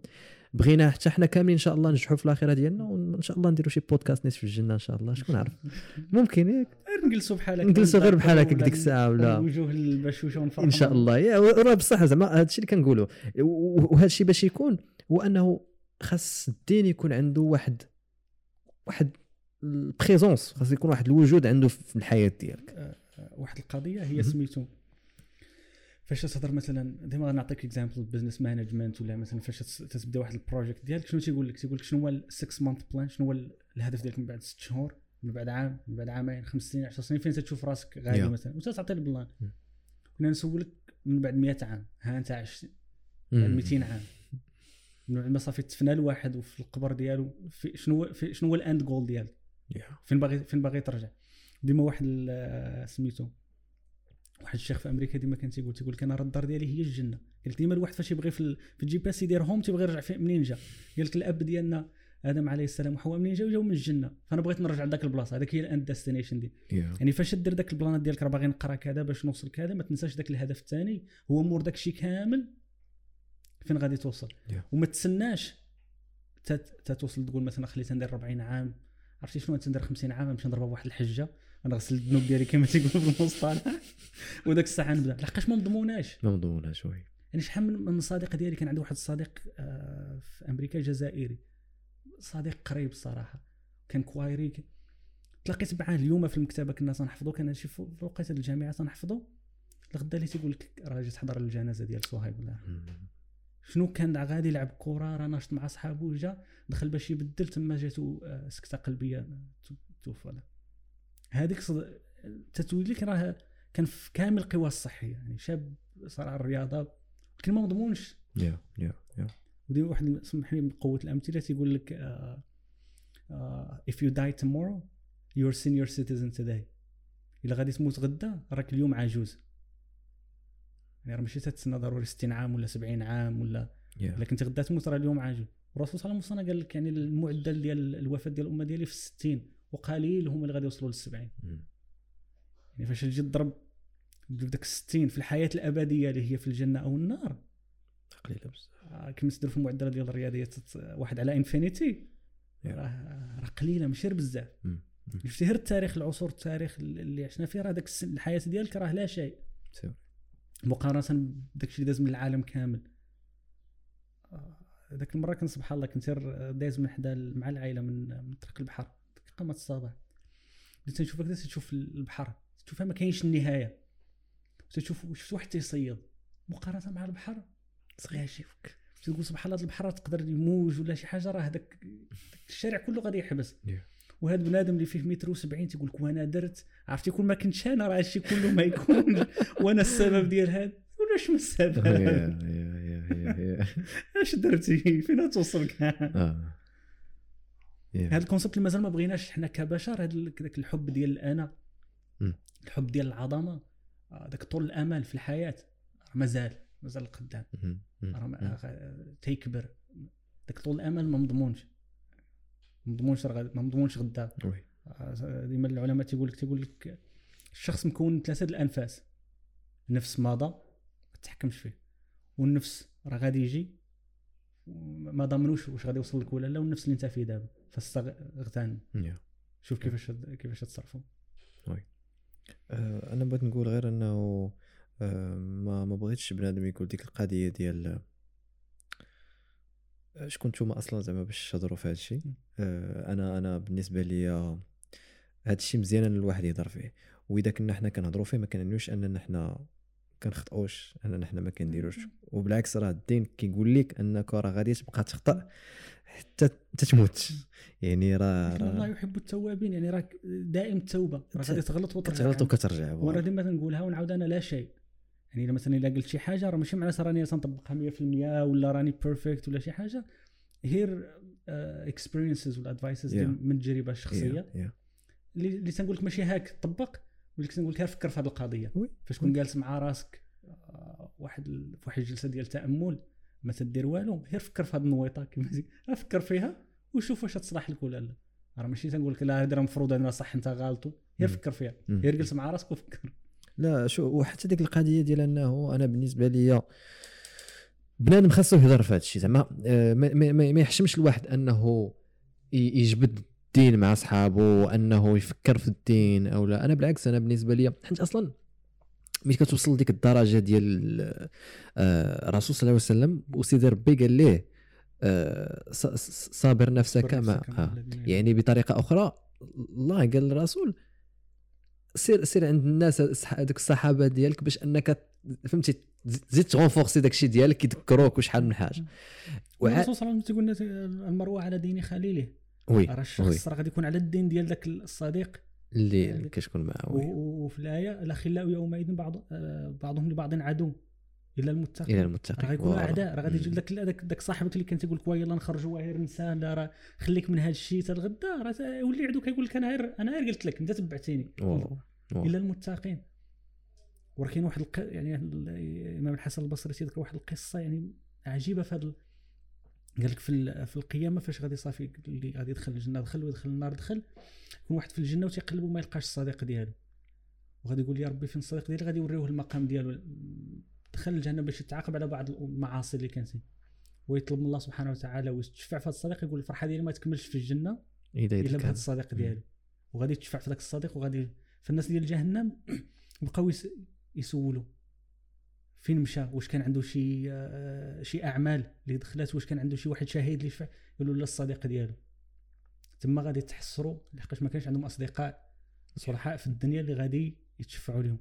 S4: بغينا حتى حنا كاملين إن شاء الله ننجحوا في الاخره ديالنا وإن شاء الله نديروا شي بودكاست ناس في الجنة إن شاء الله. شكون عارف؟ ممكن ياك.
S2: نجلسوا بحال هكا
S4: نجلسوا غير بحال هكا
S2: ولا
S4: ديك الساعة ولا-
S2: الوجوه البشوشه ونفرحوا.
S4: إن شاء الله. يا راه بصح زعما هذا الشيء اللي كنقولوا. وهذا الشيء باش يكون هو أنه خاص الدين يكون عنده واحد واحد ال présence خاص يكون واحد الوجود عنده في الحياة ديالك.
S2: واحد القضية هي. سميتو فاش تهضر مثلا ديما غنعطيك example business management ولا مثلا فاش تبدا واحد ال project ديالك شنو تيقول لك؟ تيقول لك شنو هو ال 6 month plan شنو هو ال- الهدف ديالك من بعد 6 شهور؟ من بعد عام؟ من بعد عامين؟ خمس سنين؟ 10 سنين؟ فين تشوف راسك غادي
S4: Yeah.
S2: مثلا؟ وتعطي ال
S4: plan.
S2: كنا نسولك من بعد 100 عام. ها أنت عشت. بعد 200 عام. من بعد ما صافي تفنى الواحد وفي القبر ديالو في شنو في شنو هو ال end goal ديالك؟ فين باغي فين باغي ترجع؟ ديما واحد ال- سميتو واحد الشيخ في أمريكا ديما كان تيقول تيقول لك أنا راه الدار ديالي هي الجنة. لك ديما الواحد فاش يبغي في, في ال GPS يدير home تيبغي يرجع منين جا؟ قال لك الأب ديالنا آدم عليه السلام وحواء منين جاو جاو من الجنة. فأنا بغيت نرجع لذاك البلاصة. هذاك هي ال end destination دي يعني فاش دير داك ال planات ديالك راه باغي نقرا كذا باش نوصل كذا ما تنساش داك الهدف الثاني. هو مور داك الشيء كامل فين غادي توصل.
S4: Yeah.
S2: وما تسناش تت- تتوصل تقول مثلا خليت ندير 40 عام. عرفتي شنو؟ تندير 50 عام نمشي نضربها بواحد الحجة. أنا غسل الذنوب ديالي كما تيقول في المصطلح. وداك الساعة نبدأ. لحقاش ما مضموناش
S4: ما مضمونها شوي
S2: يعني شحال من صديق ديالي كان عندي واحد الصديق آه، في أمريكا جزائري. صديق قريب الصراحة. كان كوايري تلاقيت معاه اليوم في المكتبة كنا تنحفظو كان شي في وقيتة الجامعة تنحفظو الغدا اللي تيقول لك راه جيت تحضر الجنازه ديال صهيب. الله يرحمه. شنو كان غادي يلعب كرة راه ناشط مع صحابو جا دخل باش يبدل تما جاتو آه، سكتة قلبية تو- توفى. هذيك صد... تتولي لك راه كان في كامل القوى الصحية يعني شاب صار على الرياضة لكن ما مضمونش.
S4: يا يا يا.
S2: ودي واحد سمح لي من قوه الأمثلة تيقول لك آه آه if you die tomorrow you're senior citizen today. إلا غادي تموت غدا راك اليوم عجوز. يعني راه ماشي تتسنى ضروري 60 عام ولا 70 عام ولا
S4: يا.
S2: الا كنت غدا تموت راه اليوم عاجل الرسول صلى الله عليه وسلم قال لك يعني المعدل ديال الوفاة ديال الأمة ديالي في الستين. وقليل هم اللي غادي يوصلوا للسبعين
S4: مم.
S2: يعني فاش تجي تضرب تجيب داك الستين في الحياة الأبدية اللي هي في الجنة أو النار
S4: قليله بزاف
S2: آه، كما تدير في المعادلة ديال الرياضيات واحد على
S4: infinity.
S2: راه راه قليلة ماشي بزاف. شفتي غير التاريخ العصور التاريخ اللي عشنا فيه راه داك الحياة ديالك راه لا شيء. مقارنة بداك الشيء اللي داز من العالم كامل آه، ذاك المرة كنت سبحان الله كنت دايز من حدا مع العائلة من من طريق البحر قامت الصباح بديت تشوف البحر تشوف ما كاينش النهاية. تشوف شفت واحد تيصيد مقارنة مع البحر؟ لا شيء تقول سبحان الله البحر تقدر يموج ولا شي حاجة راه هذاك الشارع كله غادي يحبس.
S4: Yeah.
S2: وهذا بنادم اللي فيه متر و70 تيقول لك وأنا درت عرفتي كون ما كنتش أنا راه هادشي كله ما يكونش. وأنا السبب ديال هذا ولا شنو السبب؟ اش درتي؟ فين توصل
S4: آه. يا.
S2: هذا الكونسيبت اللي مازال ما بغيناش حنا كبشر هذا ذاك الحب ديال الأنا
S4: مم.
S2: الحب ديال العظمة آه، ذاك طول الأمل في الحياة مازال مازال.
S4: مم.
S2: راه غ- تيكبر ذاك طول الأمل ما مضمونش ما مضمونش ما مضمونش غدا. آه، ديما العلماء تيقول لك تيقول لك الشخص مكون من ثلاثة الأنفاس النفس ماضى ما تحكمش فيه والنفس راه غادي يجي ما ضامنوش واش غادي يوصل لك ولا لا والنفس اللي انت فيه دابا فاستغتان
S4: يا.
S2: شوف كيفاش كيفاش تصرفوا
S4: آه، أنا بغيت نقول غير إنه آه، ما ما بغيتش بنادم يقول ديك القضية ديال آه، شكون نتوما أصلا زعما باش تهضروا في آه، أنا أنا بالنسبة لي هذا الشيء مزيان إن الواحد يهضر فيه. وإذا كنا حنا كنهضروا فيه ما كنعنيوش أننا حنا كنخطئوش اننا حنا ما كنديروش. وبالعكس راه الدين كيقول لك أنك راه غادي تبقى تخطا حتى تموت يعني راه
S2: الله يحب التوابين. يعني راك دائم التوبة. راه غادي تغلط وترجع.
S4: كتغلط وكترجع
S2: وأنا ديما تنقولها ونعاود أنا لا شيء. يعني مثلا إلا قلت شي حاجة راه ماشي معناتها راني تنطبقها 100% ولا راني perfect ولا شي حاجة. غير experiences ولا advices
S4: Yeah.
S2: من التجربه الشخصيه اللي تنقول لك ماشي هاك طبق. ولكن تنقول لك فكر في هذه
S4: القضية.
S2: فاش تكون جالس مع راسك آه، واحد في واحد الجلسه ديال تأمل ما تدير والو غير فكر في هذه النويطة غير فكر فيها وشوف واش تصلح لك ولا لا. راه ماشي تنقول لك لا هذا راه المفروض أنا صح انت غلط غير. فكر فيها. غير جلس مع راسك وفكر.
S4: لا شو وحتى ديك القضية ديال أنه أنا بالنسبة لي بنادم خاصو يهضر في هذا الشيء. زعما آه، ما, ما, ما يحشمش الواحد أنه يجبد الدين مع صحابه وأنه يفكر في الدين أو لا. أنا بالعكس أنا بالنسبة لي حيت أصلا ملي كتوصل لديك الدرجة ديال آه، الرسول صلى الله عليه وسلم وسيدي ربي قال ليه آه، صابر نفسك مع آه. يعني بطريقة أخرى الله قال للرسول سير سير عند الناس هذوك الصحابة ديالك باش أنك فهمتي تزيد تغونفورسي داك الشيء ديالك يذكروك وشحال من حاجة. وع...
S2: الرسول صلى الله عليه وسلم تيقول لنا المروه على دين خليله.
S4: وي
S2: راه الشخص راه غادي يكون على الدين ديال ذاك الصديق
S4: اللي كتكون معاه
S2: وفي الآية الاخلاء يومئذ بعض آه، بعضهم لبعض عدو الا المتقين.
S4: إلى
S2: راه
S4: المتقين
S2: غيكونوا
S4: والله.
S2: أعداء. راه غادي يجي
S4: مم.
S2: داك داك داك صاحبك اللي كان تيقول لك يلا نخرجوا غير نسى لا راه خليك من هذا الشيء حتى الغدا راه يولي عدو كيقول لك أنا غير أنا غير قلت لك أنت تبعتيني. الا المتقين. وراه كاين واحد الق... يعني ال- الامام الحسن البصري تيذكر واحد القصة يعني عجيبة في هذا قال لك في في القيامة فاش غادي صافي اللي غادي يدخل الجنة دخل ويدخل النار دخل يكون واحد في الجنة وتيقلب وما يلقاش الصديق ديالو. وغادي يقول يا ربي فين الصديق ديالي؟ غادي يوريوه المقام ديالو. دخل الجنة باش يتعاقب على بعض المعاصي اللي كانت. ويطلب من الله سبحانه وتعالى ويتشفع في هذا الصديق يقول الفرحة ديالي ما تكملش في الجنة
S4: إلا
S2: بهذا الصديق ديالو. وغادي تشفع في ذاك الصديق وغادي فالناس ديال جهنم بقاو يس- يسولوا فين مشى؟ واش كان عنده شي آه، شي أعمال اللي دخلات؟ واش كان عنده شي واحد شهيد اللي يشفع يقولوا لا الصديق ديالو. تما غادي تحسروا لحقاش ما كانش عندهم أصدقاء صلحاء في الدنيا اللي غادي يتشفعوا لهم.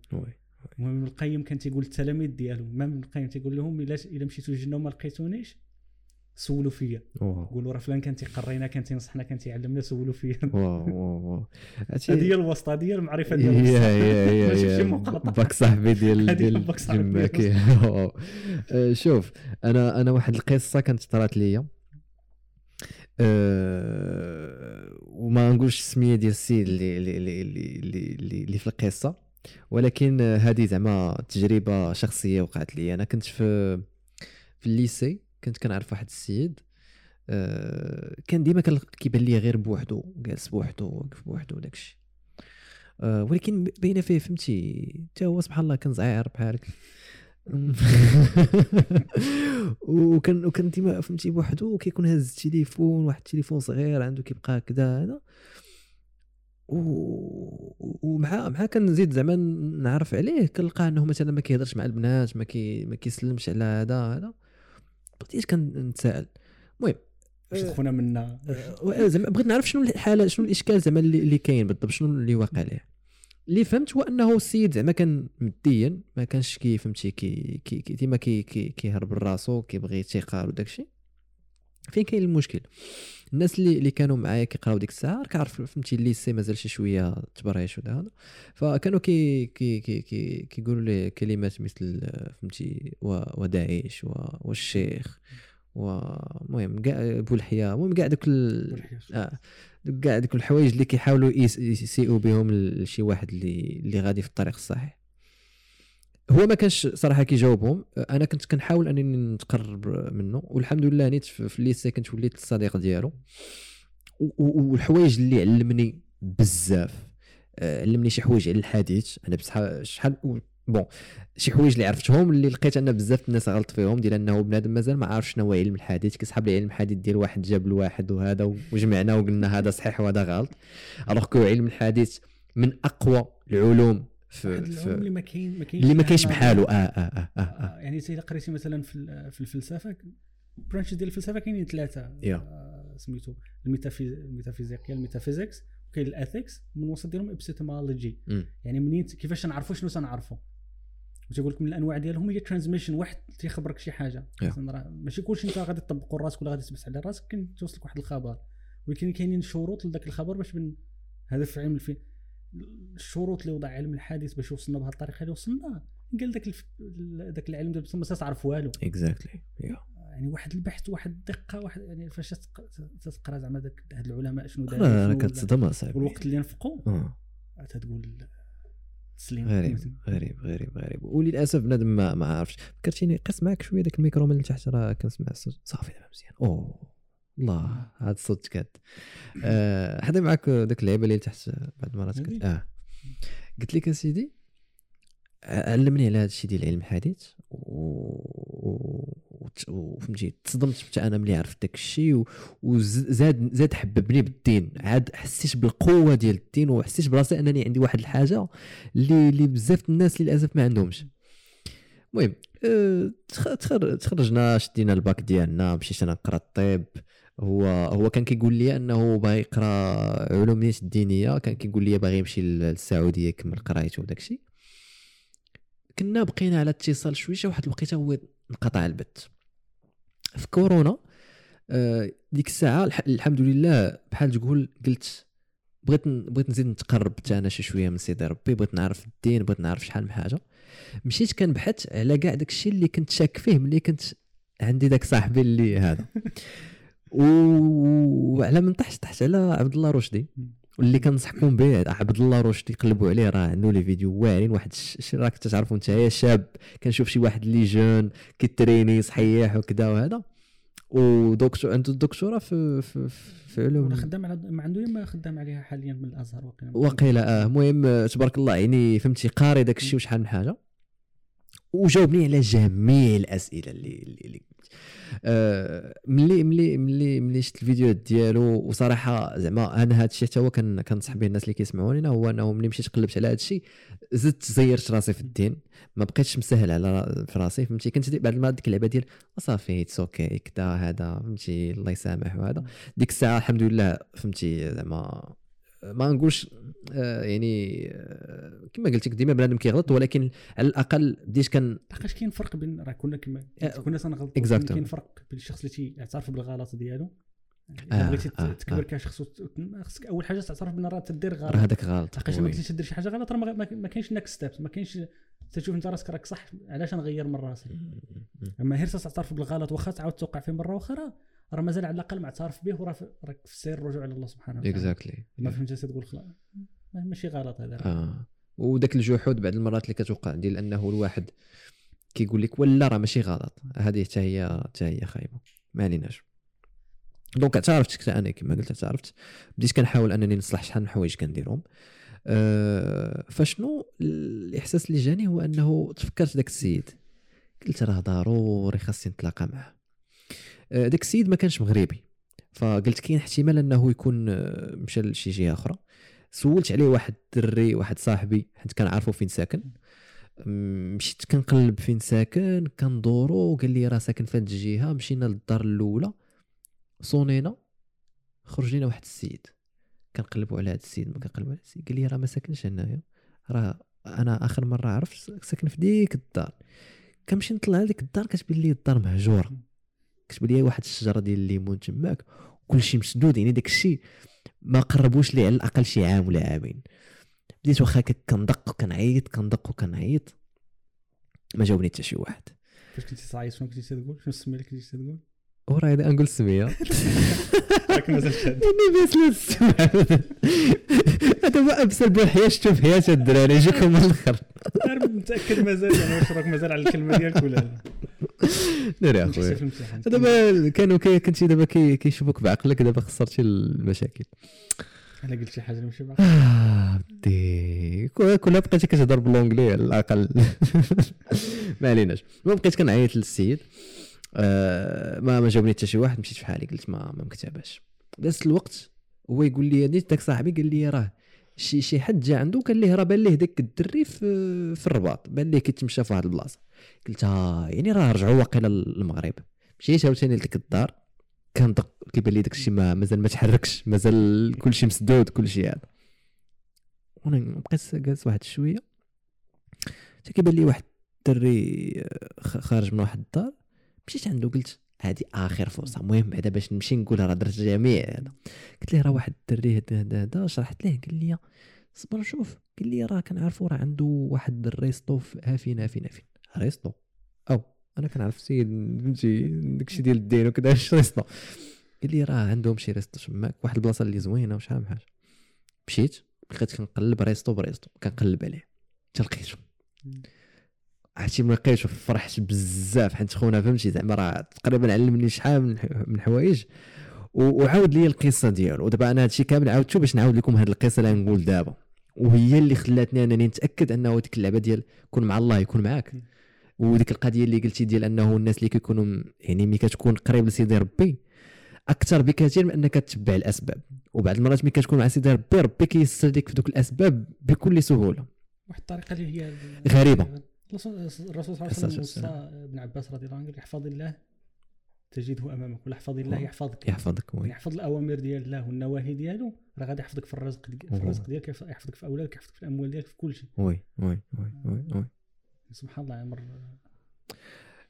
S2: المهم ابن القيم كان تيقول للتلاميذ ديالو الامام ابن القيم تيقول لهم إلا إلا مشيتوا للجنة وما لقيتونيش سولوا فيا. قولوا راه فلان كان تيقرينا كان تينصحنا كان تيعلمنا سولوا فيا. هذه هي الوسطى هذه هي المعرفة
S4: يا
S2: ديال
S4: يا يا
S2: ماشي شي.
S4: باك صاحبي ديال ديال. آه، شوف أنا أنا واحد القصة كانت طرات ليا. أه وما نقولش السمية ديال السيد اللي اللي اللي اللي, اللي, اللي في القصة. ولكن هذه زعما تجربة شخصية وقعت لي أنا كنت في في الليسي. كنت كنعرف واحد السيد أه كان ديما كيبان لي غير بوحدو جالس بوحدو واقف بوحدو وداكشي أه ولكن باينه فيه فهمتي؟ حتى هو سبحان الله كان زعير بحالك. وكان وكان ديما فهمتي بوحدو وكيكون هاز التليفون واحد التليفون صغير عنده كيبقى هكذا هذا. ومع مع كنزيد زعما نعرف عليه كنلقى انه مثلا ما كيهضرش مع البنات ما كي ما كيسلمش على هذا هذا. بديت كنتسائل المهم
S2: باش تخونا منا؟
S4: آه، زعما بغيت نعرف شنو الحاله شنو الإشكال زعما اللي, كاين بالضبط شنو اللي واقع ليه اللي فهمت هو أنه السيد زعما كان ماديا ما كانش كي فهمتي كي كي كي ديما كي كي كيهرب راسو كيبغي يتيقال وداك الشيء فين كاين المشكل؟ الناس اللي اللي كانوا معايا كيقراو ديك الساعة كعرف فهمتي ال lycée مازال شي شوية تبريش ودا هذا. فكانوا كي كي كي كي كيقولوا لي كلمات مثل فهمتي وداعش والشيخ ومهم كاع بولحية المهم كاع دوك. آه دوك كاع دوك الحوايج اللي كيحاولوا يس- يسيئوا بهم لشي واحد اللي اللي غادي في الطريق الصحيح. هو ما كانش صراحة كيجاوبهم. أنا كنت كنحاول أنني نتقرب منه والحمد لله نيت في ال lycée كنت وليت الصديق ديالو. والحوايج اللي علمني بزاف. آه، علمني شي حوايج على الحديث. أنا بصح شحال bon شي حوايج اللي عرفتهم اللي لقيت أن بزاف الناس غلط فيهم ديال أنه بنادم مازال ما عارف شنو هو علم الحديث. كيسحب لي علم الحديث ديال واحد جاب لواحد وهذا وجمعنا وقلنا هذا صحيح وهذا غلط. alors que علم الحديث من أقوى العلوم في,
S2: العلوم اللي
S4: في
S2: ما كاين ما كاينش
S4: اللي ما كاينش. بحاله آه آه آه, آه, آه.
S2: آه، يعني اذا قريتي مثلا في في الفلسفة branches ديال الفلسفة كاينين
S4: ثلاثة.
S2: آه، سميتو الميتافيز الميتافيزيقيا ال metaphysics وكاين ال ethics ومن الوسط ديالهم ابستيمولوجي. يعني منين كيفاش نعرفوا شنو تنعرفوا وتيقول لك من الأنواع ديالهم هي transmission واحد تيخبرك شي حاجة راه ماشي كلشي انت غادي تطبقوا راسك ولا غادي تبحث على راسك كاين توصلك واحد الخبر ولكن كاينين شروط لذاك الخبر باش هذا في علم الفي الشروط اللي وضع علم الحديث باش وصلنا بهذه الطريقة اللي وصلنا. قال ذاك الف... ذاك العلم ما تعرف والو.
S4: exactly
S2: يعني واحد البحث واحد الدقة واحد يعني فاش تق- تقرا زعما ذاك هاد العلماء شنو داروا ولا-
S4: كتصدم أصاحبي.
S2: والوقت اللي نفقوا
S4: آه.
S2: تقول تسليم.
S4: غريب غريب غريب غريب. وللأسف بنادم ما, ما عارفش. فكرتيني قس معك شوية داك الميكرو من تحت راه كنسمع الصوت صافي دابا مزيان. أوه. الله هذا الصوت كاد آه حدا معك داك اللعيبة اللي تحت بعض المرات
S2: هذه؟
S4: قلت آه. قلت لك اسيدي علمني على هذا الشيء ديال العلم الحديث و- وفهمتي تصدمت حتى أنا ملي عرفت داك الشيء و- وزاد زاد حببني بالدين. عاد حسيت بالقوة ديال الدين وحسيت براسي أنني عندي واحد الحاجة اللي اللي بزاف الناس للأسف ما عندهمش. المهم تخر- تخرجنا شدينا الباك ديالنا مشيت أنا نقرا الطب. هو هو كان كيقول لي أنه باغي يقرأ علوم نيت الدينية كان كيقول لي باغي يمشي للسعودية يكمل قرايته وداك الشيء كنا بقينا على اتصال شوية واحد الوقيته هو انقطع البث في كورونا آه، ديك الساعة الح- الحمد لله بحال تقول قلت بغيت بغيت نزيد نتقرب حتى أنا شي شوية من سيدي ربي بغيت نعرف الدين بغيت نعرف شحال من حاجة. مشيت كنبحث على كاع داك الشيء اللي كنت شاك فيه ملي كنت عندي داك صاحبي اللي هذا. وعلى من طحت طحت على عبد الله رشدي. واللي كنصحكم به عبد الله رشدي قلبوا عليه راه عنده لي فيديو واعرين. واحد راك تعرفوا نتايا شاب كنشوف شي واحد اللي جون كيتريني صحيح وكذا وهذا ودكتور عنده الدكتوراه في في, في علوم.
S2: خدام على ما عنده ما خدام عليها حاليا من الأزهر وقيلا
S4: وقيله آه. المهم تبارك الله يعني فهمتي قاري داك الشيء وشحال من حاجة. وجاوبني على جميع الأسئلة اللي اللي, ملي ملي ملي ملي شفت الفيديوهات ديالو وصراحة زعما أنا هذا الشيء حتى هو كنصح به الناس اللي كيسمعوني هو إنه ملي مشيت قلبت على هذا الشيء زدت زيرت راسي في الدين ما بقيتش مسهل على في راسي فهمتي؟ كنت بعد ما ديك اللعبة ديال صافي it's okay كدا هذا فهمتي؟ الله يسامح وهذا. ديك الساعة الحمد لله فهمتي؟ زعما ما نقولش آه، يعني آه، كما قلت لك ديما بنادم كيغلط ولكن على الأقل بديت كان
S2: لحقاش كاين فرق بين راه كنا كما
S4: آه،
S2: كنا تنغلطوا. كاين فرق بين الشخص اللي تيعترف بالغلط ديالو بغيتي تكبر. كشخص خصك أول حاجة تعترف بان راه تدير غلط
S4: هذاك غلط
S2: لحقاش ما. كنتيش تدير شي حاجة غلط راه ما- كاينش next steps ما كاينش تشوف أنت راسك راك صح علاش نغير من راسي أما غير تعترف بالغلط واخا تعاود توقع فيه مرة أخرى راه مازال على الأقل معترف به وراه راك في سير الرجوع إلى الله سبحانه وتعالى.
S4: exactly
S2: ما فهمتش تقول ماشي غلط هذا
S4: آه. وداك الجحود بعض المرات اللي كتوقع ديال أنه الواحد كيقول لك ولا راه ماشي غلط. هذه حتى هي حتى هي خايبة. ما عليناش donc اعترفت حتى أنا كما قلت اعترفت. بديت كنحاول أنني نصلح شحال من حوايج كنديرهم. أه فشنو الإحساس اللي جاني هو أنه تفكرت داك السيد. قلت راه ضروري خاصني نتلاقى معاه. داك السيد ما كانش مغربي. فقلت كاين احتمال أنه يكون آه، مشى لشي جهة أخرى. سولت عليه واحد الدري واحد صاحبي حيت كنعرفو فين ساكن. مشيت كنقلب فين ساكن كندورو قال لي راه ساكن في هاد الجهة. مشينا للدار الأولى. صونينا خرج لينا واحد السيد. كنقلبوا على هاد السيد ما كنقلبوا على السيد. قال لي راه ما ساكنش هنايا. راه أنا آخر مرة عرفت ساكن في ديك الدار. كنمشي نطلع لديك الدار كتبان لي الدار مهجورة. كتبان لي واحد الشجرة ديال الليمون تماك كلشي مسدود يعني داك الشيء ما قربوش لي على الأقل شي عام ولا عامين. بديت واخا كندق وكنعيط كندق وكنعيط ما جاوبني حتى شي واحد.
S2: فاش كنتي صايد شنو كنتي تقول؟ شنو السمية اللي كنتي تقول؟
S4: وراه هذا نقول السميه
S2: راك مازال شاد.
S4: إني باس لا تسمع هذا هو ابسل بوحيه شفتو في حياتي الدراري جاكم من
S2: الآخر متأكد مازال يعني واش راك مازال على الكلمة ديالك ولا لا؟
S4: ناري
S2: أخويا.
S4: دابا كانوا كنتي دابا كي- كيشوفوك بعقلك دابا خسرتي المشاكل.
S2: أنا قلت شي حاجة ماشي باغي
S4: آه بدي كلها بقيتي كتهضر بالونجلي على الأقل. ما عليناش. المهم بقيت كنعيط للسيد. آه ما ما جاوبني حتى شي واحد مشيت في حالي قلت ما ما مكتباش نفس الوقت هو يقول لي داك صاحبي قال لي راه شي شي حد جا عنده قال ليه راه بان ليه داك الدري في في الرباط بان ليه كيتمشى في واحد البلاصة. قلت آه يعني راه رجعوا واقيلا للمغرب. مشيت عاوتاني لديك الدار كندق كيبان لي داك الشيء ما مازال ما تحركش مازال كلشي مسدود كلشي هذا. وأنا بقيت جالس واحد شوية حتى كيبان لي واحد الدري آه، خارج من واحد الدار. مشيت عنده قلت هذه آخر فرصة. المهم بعدا باش نمشي نقول راه درت جميع هذا. قلت له راه واحد الدري هذا هذا شرحت له قال لي صبر شوف قال لي راه كنعرفو راه عنده واحد ال resto في هافين هافين هافين. resto أو أنا كنعرف السيد فهمتي داكشي ديال الدين وكذا resto قال لي راه عندهم شي resto تماك واحد البلاصة اللي زوينة وشحال من حاجة. مشيت بقيت كنقلب resto ب resto كنقلب عليه. حتى لقيتو عرفتي ملي لقيتو فرحت بزاف حيت خونا فهمتي زعما راه تقريبا علمني شحال من من حوايج. وعاود لي القصة ديالو. ودابا أنا هادشي كامل عاودتو باش نعاود لكم هاد القصة اللي نقول دابا. وهي اللي خلاتني انني نتأكد أنه ديك اللعبة ديال كون مع الله يكون معاك. وديك القضية اللي قلتي ديال أنه الناس اللي كيكونوا يعني ملي كتكون قريب لسيدي ربي أكثر بكثير من أنك تتبع الأسباب. وبعض المرات ملي كتكون مع سيدي ربي ربي كيسر لك في دوك الأسباب بكل سهولة.
S2: واحد الطريقة اللي هي
S4: غريبة.
S2: الرسول صلى الله عليه وسلم. وصى ابن عباس رضي الله عنه احفظ الله تجده أمامك ولا احفظ الله. يحفظك.
S4: يحفظك oui.
S2: يحفظ الأوامر ديال الله والنواهي ديالو راه غادي يحفظك في الرزق دي- في. الرزق ديالك يحفظ- يحفظك في أولادك يحفظك في الأموال ديالك في كل شيء.
S4: oui oui oui oui oui.
S2: سبحان الله عمر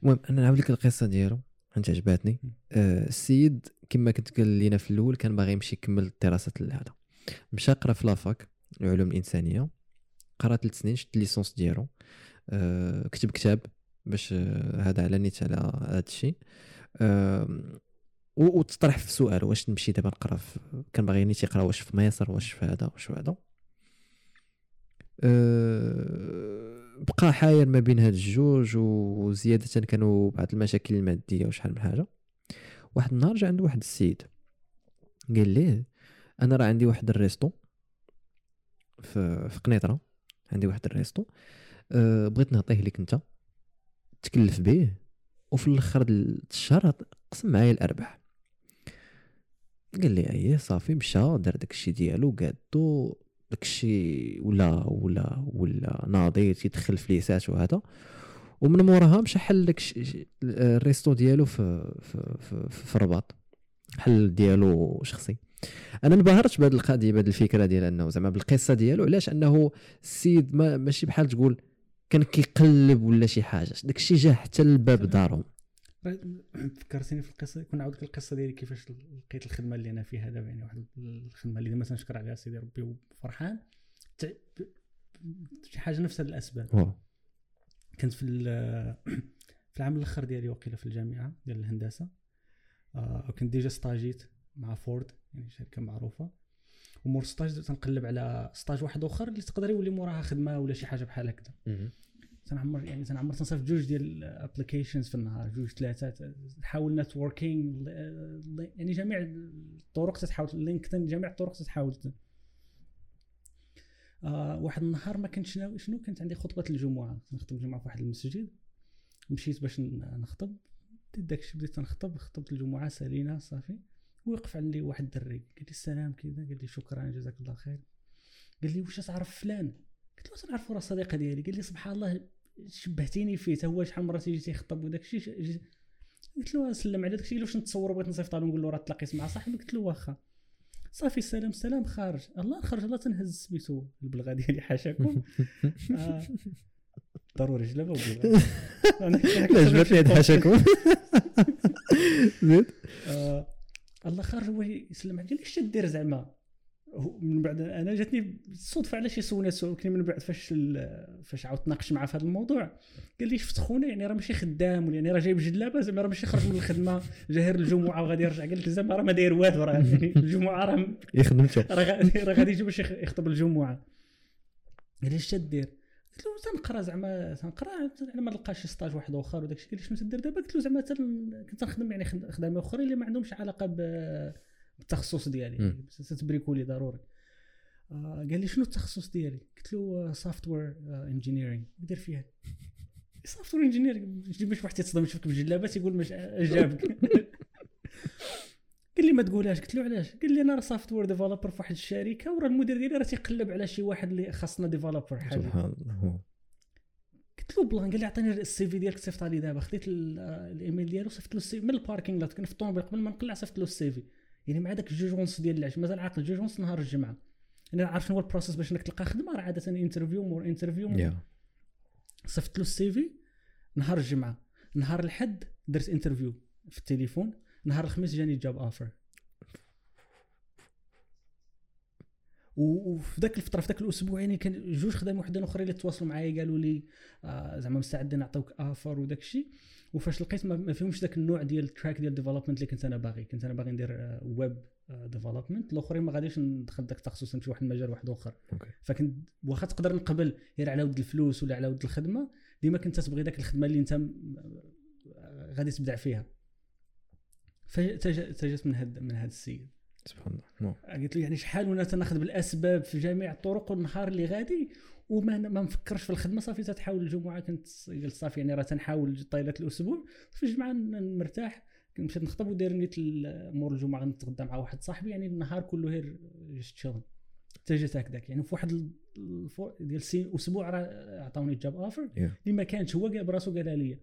S4: المهم أنا نعاود لك القصة ديالو انت عجباتني آه السيد كما كنت قال لينا في الأول كان باغي يمشي يكمل الدراسات هذا. مشى قرا في la fac العلوم الإنسانية قرأ ثلاث سنين شد ال licence ديالو. كتب كتاب باش آه هذا على نيت على هذا الشيء. آه وتطرح في سؤال واش نمشي دابا نقرا كان باغي نيت يقرا واش في مصر واش في هذا واش في هذا. آه، بقى حاير ما بين هاد الجوج وزيادة كانوا بعض المشاكل المادية وشحال من حاجة. واحد النهار جا عنده واحد السيد قال ليه أنا راه عندي واحد ال resto في في قنيطرة عندي واحد ال resto. أه بغيت نعطيه لك انت. تكلف به وفي الآخر الشهر قسم معايا الأرباح. قال لي إيه صافي مشى دار داكشي ديالو قادو داكشي ولا ولا ولا ناضي تيدخل فليسات وهذا. ومن موراها مشى حل داكشي الريستو ديالو في في في, في الرباط حل ديالو شخصي. أنا انبهرت بهذه القضية بهذه الفكرة ديال أنه زعما بالقصة ديالو علاش أنه السيد ما ماشي بحال تقول كان كيقلب ولا شي حاجة. داكشي جا حتى لباب دارهم
S2: فكرتيني في القصة كنا نعاود لك القصة ديالي كيفاش لقيت الخدمة اللي أنا فيها دابا يعني واحد الخدمة اللي ديما تنشكر عليها سيدي ربي وفرحان. شي حاجة نفس هاد
S4: الأسباب.
S2: كنت في في العام الأخر ديالي وقيله في الجامعة ديال الهندسة. آه، وكنت déjà ستاجيت مع فورد يعني شركة معروفة. ومور stage تنقلب على stage واحد أخر اللي تقدر يولي موراها خدمة ولا شي حاجة بحال هكذا. تنعمر يعني تنعمر تنصيفط جوج ديال ال applications في النهار جوج ثلاثة نحاول networking يعني جميع الطرق تتحاول LinkedIn جميع الطرق تتحاول آه واحد النهار ما كنتش ناوي شنو كانت عندي خطبة الجمعة. نخطب الجمعة في واحد المسجد. مشيت باش نخطب. بديت داكشي بديت نخطب خطبت الجمعة سالينا صافي. وقف عندي واحد الدري. قال لي السلام كذا. قال لي شكرا جزاك الله خير. قال لي واش تعرف فلان؟ قلت له تنعرفو راه صديق ديالي. قال لي سبحان الله شبهتيني فيه. هو شحال مره تيجي تيخطب وداك الشيء قلت له سلم على داك الشيء واش نتصور بغيت نصيفط له نقول له راه تلاقيت مع صاحبي قلت له واخا. صافي السلام سلام خارج. الله خرج الله تنهز سميتو. البلغة ديالي حاشاكم. آه. ضروري جلبة وبلغة.
S4: لا هاد حاشاكم. زيد.
S2: آه، الآخر هو يسلم قال لي اش دير زعما؟ من بعد أنا جاتني الصدفه علاش يسولني السؤال ولكن من بعد فاش فاش عاودت ناقش معاه في هذا الموضوع. قال لي شفت خونا يعني راه ماشي خدام ولا يعني راه جايب جلابة زعما راه ماشي خرج من الخدمة جاهر الجمعة وغادي يرجع. قال لك زعما راه ما داير والو راه يعني الجمعة راه
S4: يخدم
S2: راه غادي يجي باش يخ- يخطب الجمعة. قال لي اش تدير قلت له تنقرا زعما تنقرا على ما نلقى شي stage واحد آخر وداك الشيء. قال لي شنو تدير دابا قلت له زعما كنت نخدم يعني خد- خدامة اخرين اللي ما عندهمش علاقة بالتخصص ديالي. تتبريكولي ضروري. آه قال لي شنو التخصص ديالي؟ قلت له software engineering دير فيها. software engineering باش واحد يتصدم يشوفك بجلابة تيقول مش اش جابك. قال لي ما تقولهاش قلت له علاش؟ قال لي أنا راه software developer في واحد الشركة وراه المدير ديالي راه تيقلب على شي واحد اللي خاصنا developer حاجة
S4: سبحان الله.
S2: قلت له بلان قال لي عطيني ال CV ديالك صيفط لي دابا. خديت ال- الايميل ديالو صيفط له ال CV من ال parking lot كان في الطوموبيل قبل ما نقلع صيفط له ال CV يعني مع داك الجوج ونص ديال العشاء مازال عاقل. جوج ونص نهار الجمعة. أنا عارف شنو هو ال process باش انك تلقى خدمة راه عادة interview مور
S4: interview
S2: صيفط له ال CV نهار الجمعة. نهار الحد درت interview في التليفون. نهار الخميس جاني job offer وفي ذاك الفترة في ذاك الأسبوع يعني كان جوج خدام وحدين آخرين اللي تواصلوا معايا قالوا لي آه زعما مستعدين نعطيوك offer وداك الشيء. وفاش لقيت ما فيهمش ذاك النوع ديال ال track ديال development اللي كنت أنا باغي. كنت أنا باغي ندير web development الآخرين ما غاديش ندخل ذاك التخصص نمشي واحد المجال واحد آخر.
S4: okay.
S2: فكنت واخا تقدر نقبل غير على ود الفلوس ولا على ود الخدمة ديما كنت تبغي ذاك الخدمة اللي أنت م- غادي تبدع فيها. فجات من هاد من هاد السيد.
S4: سبحان الله.
S2: قلت له يعني شحال وأنا تناخذ بالأسباب في جميع الطرق والنهار اللي غادي وما ما نفكرش في الخدمة. صافي تتحاول الجمعة كنت قلت صافي يعني راه تنحاول طيله الأسبوع. في الجمعه مرتاح مشيت نخطب وداير نيت مور الجمعة نتغدى مع واحد صاحبي. يعني النهار كله غير just شغل. حتى جات هكذاك. يعني في واحد ديال أسبوع راه عطاوني job
S4: offer.
S2: اللي ما كانش هو براسو قالها لي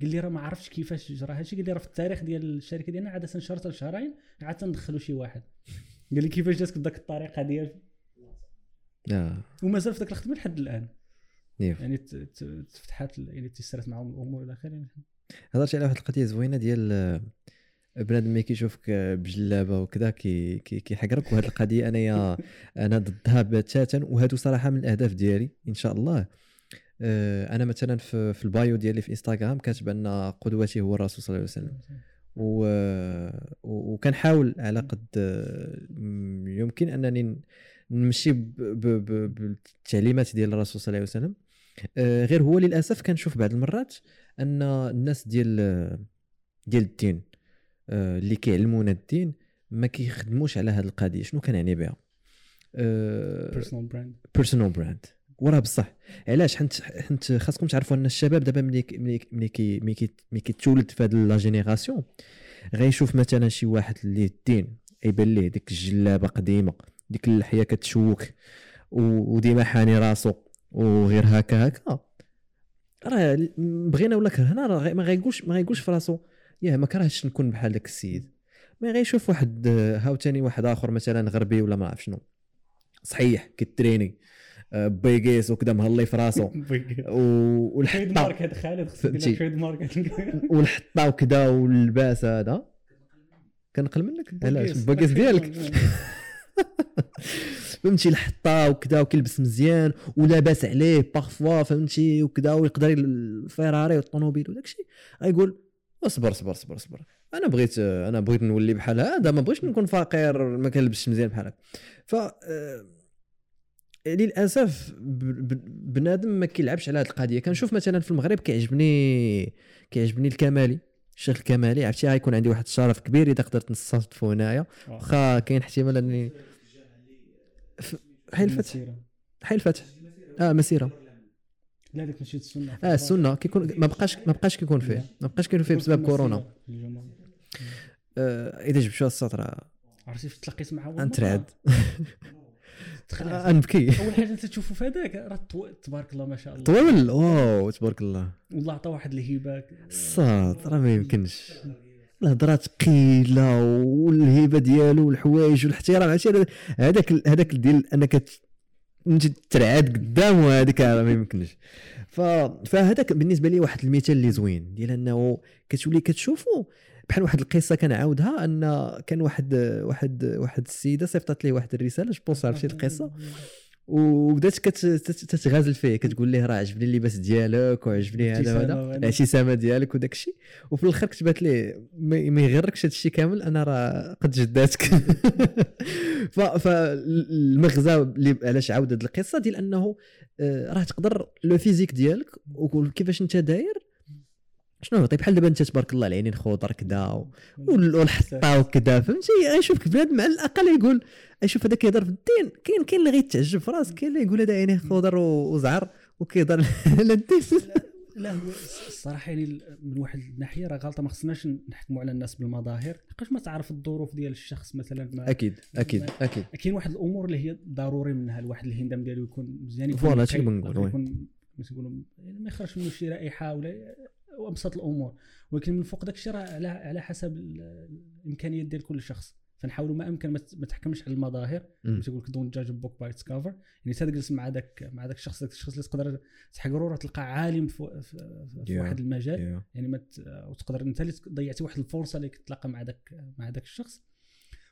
S2: قال لي راه ما عرفتش كيفاش جرى هادشي قال لي راه في التاريخ ديال الشركة ديالنا عاده شهر حتى شهرين عاد تندخلوا شي واحد. قال لي كيفاش جاتك بداك الطريقة ديال؟ ومازال في ذاك الخدمه لحد الآن.
S4: نيف
S2: يعني تفتحات يعني تيسرت معهم الأمور إلى آخره.
S4: هضرتي على واحد القضية زوينة ديال آه، بنادم ملي كيشوفك آه، بجلابة وكذا كي كي- كيحقرك. وهاد القضية انايا أنا ضدها بتاتا. وهادو صراحة من الأهداف ديالي إن شاء الله. أنا مثلا في, في البايو ديالي في إنستغرام كاتب أن قدوتي هو الرسول صلى الله عليه وسلم. و... وكنحاول على قد م- يمكن أنني نمشي ب... ب... ب... بالتعليمات ديال الرسول صلى الله عليه وسلم. آه، غير هو للأسف كنشوف بعض المرات أن الناس ديال ديال الدين آه، اللي كيعلمونا الدين ما كيخدموش على هذه القضية شنو كنعني بها؟
S2: personal brand
S4: personal brand وراه بصح. علاش؟ حنت حنت خاصكم تعرفوا أن الشباب دابا ملي ملي ملي كي ملي كي- ملي كيتولد في هاد la génération غيشوف مثلا شي واحد اللي الدين يبان ليه ديك الجلابة قديمة ديك اللحية كتشوك وديما حاني راسو وغير هكا هكا. راه بغينا ولا كرهنا راه ما غيقولش ما غيقولش في راسو ياه ما كرهتش نكون بحال داك السيد. ما غيشوف واحد آه، هاوتاني واحد آخر مثلا غربي ولا ما عرف شنو. صحيح كيتريني. بيقيس وكذا مهلي في راسو والحطة.
S2: مارك هذا خالد خصك
S4: فهمتي.
S2: تريد مارك
S4: والحطة وكذا واللباس هذا. كنقل منك؟ علاش الباكيس ديالك. فهمتي الحطة وكذا وكيلبس مزيان ولاباس عليه بارفوا فهمتي وكذا ويقدر الفيراري والطوموبيل وداك الشيء غيقول اصبر صبر صبر صبر أنا بغيت أنا بغيت نولي بحال هذا ما بغيتش نكون فقير ما كنلبسش مزيان بحال هكا ف آه، للأسف بنادم ما كيلعبش على هذه القضية. كنشوف مثلا في المغرب كيعجبني كيعجبني الكمالي الشيخ الكمالي. عرفتي غيكون عندي واحد الشرف كبير إذا قدرت نصادفو هنايا. واخا كاين احتمال اني حي الفتح. حي الفتح. آه مسيرة.
S2: لا هذيك ماشي السنة.
S4: آه السنة. كيكون ما بقاش ما بقاش كيكون فيه. ما بقاش كيكون فيه بسبب كورونا. آه إذا جبت شو السطر
S2: عرفتي فاش تلاقيت معاه مرة؟ تخلع.
S4: آه، نبكي
S2: أول حاجة أنت تشوفه في هذاك راه تبارك الله ما شاء الله.
S4: طول واو تبارك الله.
S2: والله عطى واحد الهبة.
S4: الصوت راه ما يمكنش. الهضرة ثقيلة والهيبه ديالو والحوايج والاحترام. عرفتي هذاك هذاك ديال أنك انت ترعد قدامه هذيك راه ما يمكنش. فهذاك بالنسبة لي واحد المثال اللي زوين ديال أنه كتولي كتشوفو بحال واحد القصة كنعاودها أن كان واحد واحد واحد السيدة صيفطت ليه واحد الرسالة je pense عرفتي القصة وبدات تتغازل فيه كتقول ليه راه عجبني اللباس ديالك وعجبني هذا وهذا. الابتسامه ديالك وداك الشيء. وفي الآخر كتبات ليه ما يغركش هذا الشيء كامل أنا راه قد جداتك. فالمغزى اللي علاش عاود هذه القصة؟ ديال أنه آه، راه تقدر le physique ديالك وكيفاش أنت داير شنو؟ طيب بحال دابا انت تبارك الله العينين خضر كدا والحطه وكذا فهمتي غيشوفك بنادم على الأقل يقول يشوف هذا كيهضر في الدين كاين كاين اللي غيتعجب في راسك كاين اللي يقول هذا عينيه خضر وزعر وكيهضر على الدين.
S2: لا هو الصراحة يعني من واحد الناحية راه غلطة ما خصناش نحكموا على الناس بالمظاهر لقاش ما تعرف الظروف ديال الشخص مثلا ما
S4: أكيد أكيد أكيد.
S2: كاين واحد الأمور اللي هي ضروري منها الواحد الهندام ديالو يكون مزيان يكون
S4: voilà، هادشي اللي بنقول،.
S2: يكون ما تقولوا يعني ما يخرجش منه شي رائحة ولا وأبسط الأمور ولكن من فوق داك الشيء راه على على حسب ال- الإمكانيات ديال كل شخص فنحاولوا ما أمكن ما تحكمش على المظاهر. تقول لك don't judge book by its cover يعني تا تجلس مع داك مع داك الشخص داك الشخص اللي تقدر تحقرو راه تلقى عالم في, في, في
S4: Yeah.
S2: واحد المجال
S4: Yeah.
S2: يعني ما وتقدر أنت اللي ضيعتي واحد الفرصة اللي تتلاقى مع داك مع داك الشخص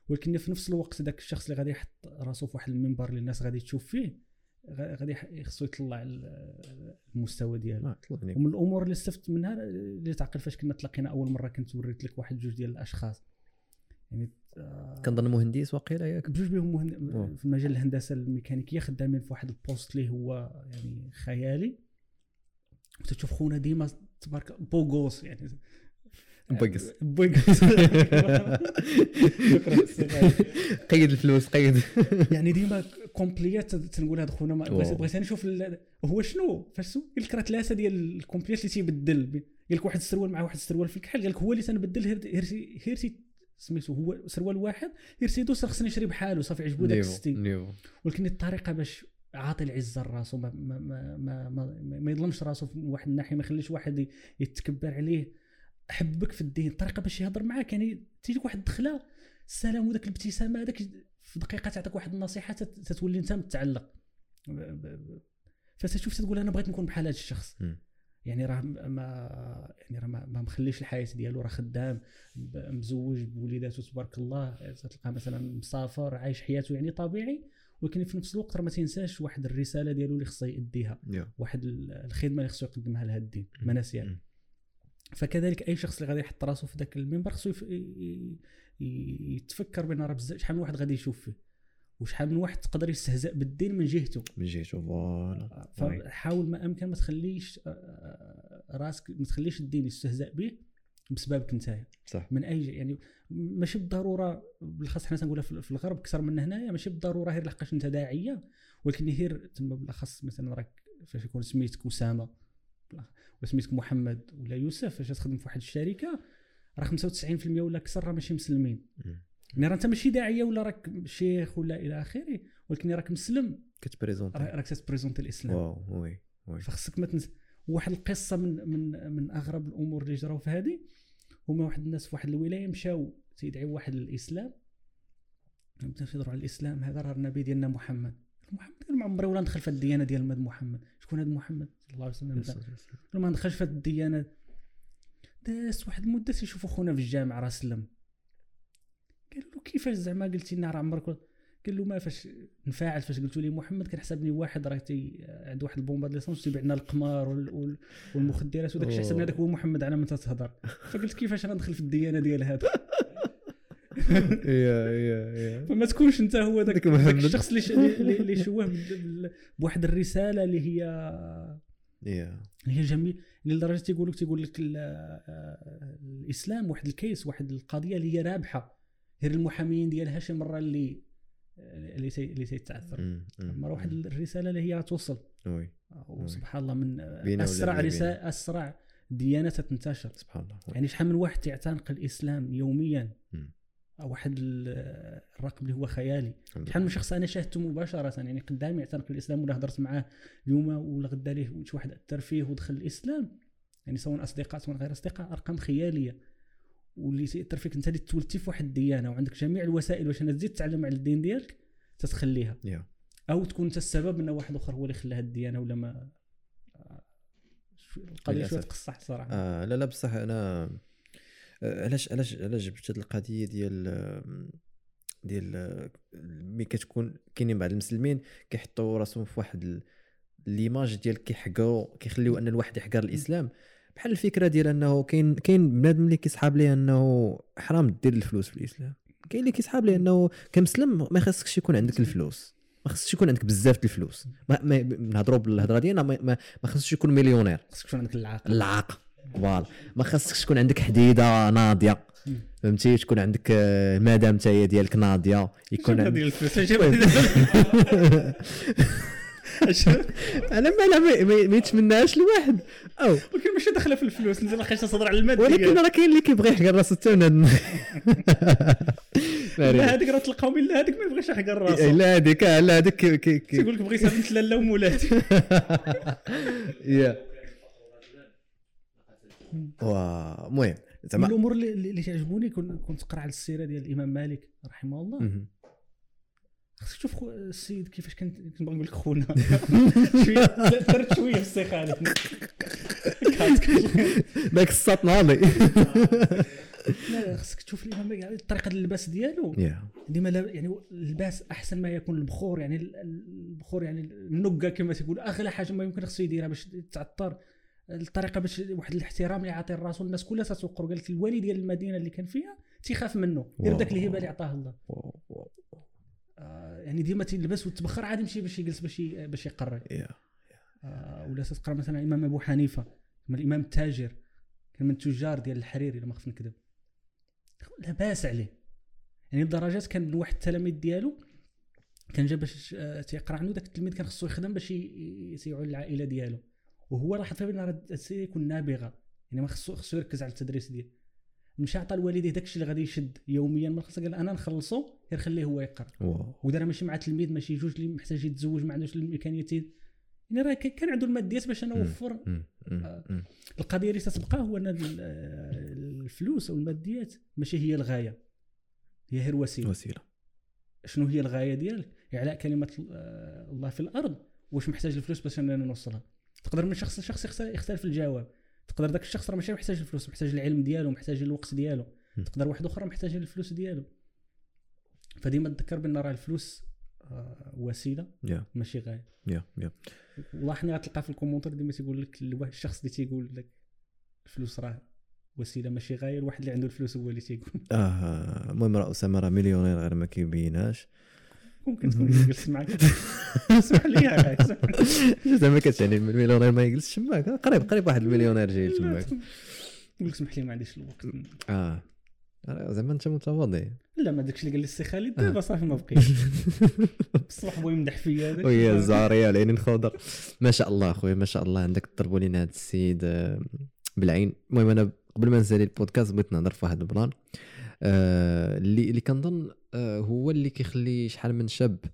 S2: ولكن في نفس الوقت داك الشخص اللي غادي يحط راسو في واحد المنبر اللي الناس غادي تشوف فيه غادي خصو يطلع ال- المستوى ديالو.
S4: آه، طلعني.
S2: ومن الأمور اللي استفدت منها اللي تعقل فاش كنا تلاقينا أول مرة كنت وريت لك واحد جوج ديال الأشخاص. يعني آه،
S4: كنظن مهندس واقيلا ياك.
S2: بجوج بهم. في مجال الهندسة الميكانيكية خدامين في واحد البوست اللي هو يعني خيالي. وتشوف خونا ديما تبارك بوغوس يعني. شكرا أستاذ.
S4: قيد الفلوس قيد.
S2: يعني ديما كومبليات تنقول هذا خونا بغيت نشوف هو شنو؟ فاش قال لك راه ثلاثة ديال الكومبليات اللي تيبدل. قال لك واحد السروال مع واحد السروال في الكحل. قال لك هو اللي تنبدل هير هير هير سميتو هو سروال واحد هير سيدوس راه خصني نشري بحاله صافي عجبو داك
S4: نيفو
S2: ولكن الطريقة باش عاطي العزه لراسو ما ما ما ما, ما, يظلمش راسو من واحد الناحية ما يخليش واحد يتكبر عليه. حبك في الدين الطريقة باش يهضر معاك يعني تيجيك واحد الدخلة السلام وداك الابتسامة هذاك في دقيقة تعطيك واحد النصيحة تت- تتولي انت متعلق فتشوف تقول أنا بغيت نكون بحال هذا الشخص. يعني راه ما يعني راه ما مخليش الحياة ديالو راه خدام مزوج بوليداته تبارك الله تلقى مثلا مسافر عايش حياته يعني طبيعي ولكن في نفس الوقت راه ما تنساش واحد الرسالة ديالو اللي خصها يأديها
S4: يا.
S2: واحد ال- الخدمة اللي خصو يقدمها لهذا الدين ما ناسيها. فكذلك أي شخص اللي غادي يحط راسو في ذاك المنبر خصو يتفكر بأن راه بزاف شحال من واحد غادي يشوف فيه وشحال من واحد تقدر يستهزأ بالدين من جهته.
S4: من جهته فوالا.
S2: فحاول ما أمكن ما تخليش آه، آه، راسك ما تخليش الدين يستهزأ به بسببك نتايا
S4: صح.
S2: من أي يعني ماشي بالضرورة بالاخص حنا تنقولها في في الغرب أكثر من هنايا ماشي بالضرورة غير لحقاش أنت داعية ولكن غير تما بالاخص مثلا راك فاش يكون سميتك أسامة ولا سميتك محمد ولا يوسف فاش تخدم في واحد الشركة راه 95% ولا أكثر راه ماشي مسلمين. يعني راه أنت ماشي داعية ولا راك شيخ ولا إلى آخره ولكن راك مسلم.
S4: كتبريزونتي.
S2: راك تبريزونتي الإسلام.
S4: wow oui oui.
S2: فخصك ما تنسى واحد القصة من من من أغرب الأمور اللي جراو في هذه. هما واحد الناس في واحد الولاية مشاو تيدعيو واحد الاسلام تيهضروا على الإسلام هذا راه النبي ديالنا محمد. محمد قال ما عمري ولا ندخل في الديانة ديال ماد محمد. شكون هذا محمد؟ صلى الله عليه وسلم. قال ما ندخلش في الديانة. داز واحد المدة تيشوفوا خونا في الجامع راه سلم. قالوا له كيفاش زعما قلتي لنا راه عمرك قال له ما فاش نفاعل فاش قلتوا لي محمد كنحسبني واحد راه تي عنده واحد البومبا ديال l'essence تيبيع لنا القمار وال- وال- والمخدرات وداك الشيء حسبني هذاك هو محمد على من تتهضر فقلت كيفاش أنا ندخل في الديانة ديال هذا؟ فما تكونش انت هو ذاك. الشخص اللي شوه بواحد الرسالة اللي هي هي جميل. لدرجة تيقول لك تيقول لك آه، الإسلام واحد ال case واحد القضية اللي هي رابحة. غير المحامين ديالها شي مره اللي اللي تي- اللي تيتعثر. مره واحد الرسالة اللي هي توصل
S4: oui
S2: وسبحان الله من أسرع
S4: بلا
S2: رسالة أسرع ديانة تنتشر.
S4: سبحان الله
S2: يعني شحال من واحد تيعتنق الإسلام يوميا. واحد ال- الرقم اللي هو خيالي. شحال من. شخص أنا شاهدته مباشرة يعني قدامي اعتنق الاسلام ولا هضرت معاه اليوم ولا غدا ليه شي واحد أثر فيه ودخل الإسلام. يعني سواء أصدقاء سواء غير أصدقاء أرقام خيالية. واللي تاثر فيك أنت اللي تولدتي في واحد الديانة وعندك جميع الوسائل باش تزيد تتعلم على الدين ديالك تتخليها. أو تكون أنت السبب ان واحد آخر هو اللي خلى هاد الديانة ولا ما آه، القضية
S4: شوية.
S2: تقصح الصراحه
S4: آه لا لا بصح أنا علاش علاش علاش جبت هاد القضية ديال ديال آه، ملي كتكون كاينين بعض المسلمين كيحطوا راسهم في واحد ليماج ديال كيحقروا كيخليو أن الواحد يحقر الإسلام بحال الفكرة ديال أنه كاين كاين بنادم اللي كيسحاب ليه أنه حرام دير الفلوس في الإسلام. كاين اللي كيسحاب ليه أنه كمسلم ما خاصكش يكون عندك الفلوس ما خاصش يكون عندك بزاف الفلوس. ما ما نهضروا بالهضرة ديالنا ما, ما, يكون مليونير.
S2: خصك تكون عندك العاقل.
S4: العاق فوالا ما خاصكش تكون عندك حديدة
S2: ناضية.
S4: فهمتي؟ تكون عندك آه، مدام تاهي ديالك ناضية. يكون عندك أنا ما لا ما- ما ما يتمناش لواحد أو.
S2: ولكن ماشي داخلة في الفلوس. انت لاقيش تصدر على الماديه
S4: ولكن راه كاين اللي كيبغي يحقر راسو حتى من
S2: لا هذيك راه تلقاهم إلا هذيك ما يبغيش يحقر راسه
S4: لا هذيك لا هذيك كي- كي- كي-
S2: تيقول لك بغيت بنت لاله ومولاتي
S4: يا. وا- المهم
S2: من
S4: زعما
S2: الأمور اللي, اللي تعجبوني كن- كنت قرأ على السيرة ديال الإمام مالك رحمه الله. خصك تشوف السيد كيفاش كان كنت باغي نقول لك خونا. شوية درت شوية في السي خالد
S4: داك الساط ناضي.
S2: لا خصك تشوف الإمام مالك يعني طريقة اللباس ديالو.
S4: يا
S2: ديما يعني اللباس أحسن ما يكون البخور يعني ال- ال- البخور يعني النقة كما تقول أغلى حاجة ما يمكن خصو يديرها باش تعطر. الطريقة باش واحد الاحترام اللي يعطي راسو الناس كلها تتوقر قال لك الوالي ديال المدينة اللي كان فيها تيخاف منه دير داك الهبة اللي عطاه الله. آه يعني ديما تيلبس وتبخر عادي يمشي باش يجلس باش باش يقري.
S4: يا
S2: آه ولا تقرا مثلا الإمام أبو حنيفة الإمام التاجر كان من التجار ديال الحرير إلا ما خفت نكذب. لاباس عليه. يعني لدرجات كان واحد التلاميذ ديالو كان جا باش آه، تيقرأ عنده داك التلميذ كان خصو يخدم باش ي- ي- يعول العائلة ديالو. وهو راه حتى بان راه السيد يكون نابغة. يعني ما خصو خصو يركز على التدريس ديالو. مشى عطى لوالديه داك الشيء اللي غادي يشد يوميا. من خصو قال أنا نخلصو غير خليه هو
S4: يقرأ.
S2: ودار ماشي مع تلميذ ماشي جوج اللي محتاج يتزوج ما عندوش الامكانيات يعني راه كان عنده الماديات باش
S4: أنا.
S2: نوفر. آه. القضية اللي تتبقى هو أن ال- الفلوس أو الماديات ماشي هي الغاية. هي غير وسيلة.
S4: وسيلة.
S2: شنو هي الغاية ديالك؟ إعلاء كلمة آه، الله في الأرض. واش محتاج الفلوس باش اننا نوصلها؟ تقدر من شخص لشخص يخت- يختلف الجواب. تقدر ذاك الشخص راه ماشي محتاج الفلوس محتاج العلم ديالو محتاج الوقت ديالو. تقدر واحد اخر محتاج الفلوس ديالو. فديما تذكر بان راه الفلوس آه، وسيلة
S4: يا.
S2: ماشي غاية.
S4: يا يا.
S2: والله غتلقى في ال commentaire ديما تيقول لك الشخص اللي تيقول لك الفلوس راه وسيلة ماشي غاية. الواحد اللي عنده الفلوس هو اللي تيقول.
S4: آه المهم راه أسامة راه مليونير غير ما كيبينهاش
S2: ممكن تكون جلست معك اسمح لي.
S4: زعما كتعني المليونير ما يجلسش تماك آه، قريب قريب واحد المليونير جاي تماك
S2: نقول لك اسمح لي ما عنديش الوقت.
S4: آه. آه، زعما انت متواضع.
S2: لا ما داكشي اللي قال لي السي خالد؟ دابا صافي ما بقيتش. الصباح بغى يمدح فيا هذاك.
S4: ويا الزهريه العين الخضر. ما شاء الله أخويا ما شاء الله. عندك تضربوا لينا هذا السيد آه، بالعين. المهم أنا قبل ما نسالي البودكاست بغيت نهضر في واحد ال plan. آه، اللي اللي كنظن آه، هو اللي كيخلي شحال من شاب آه،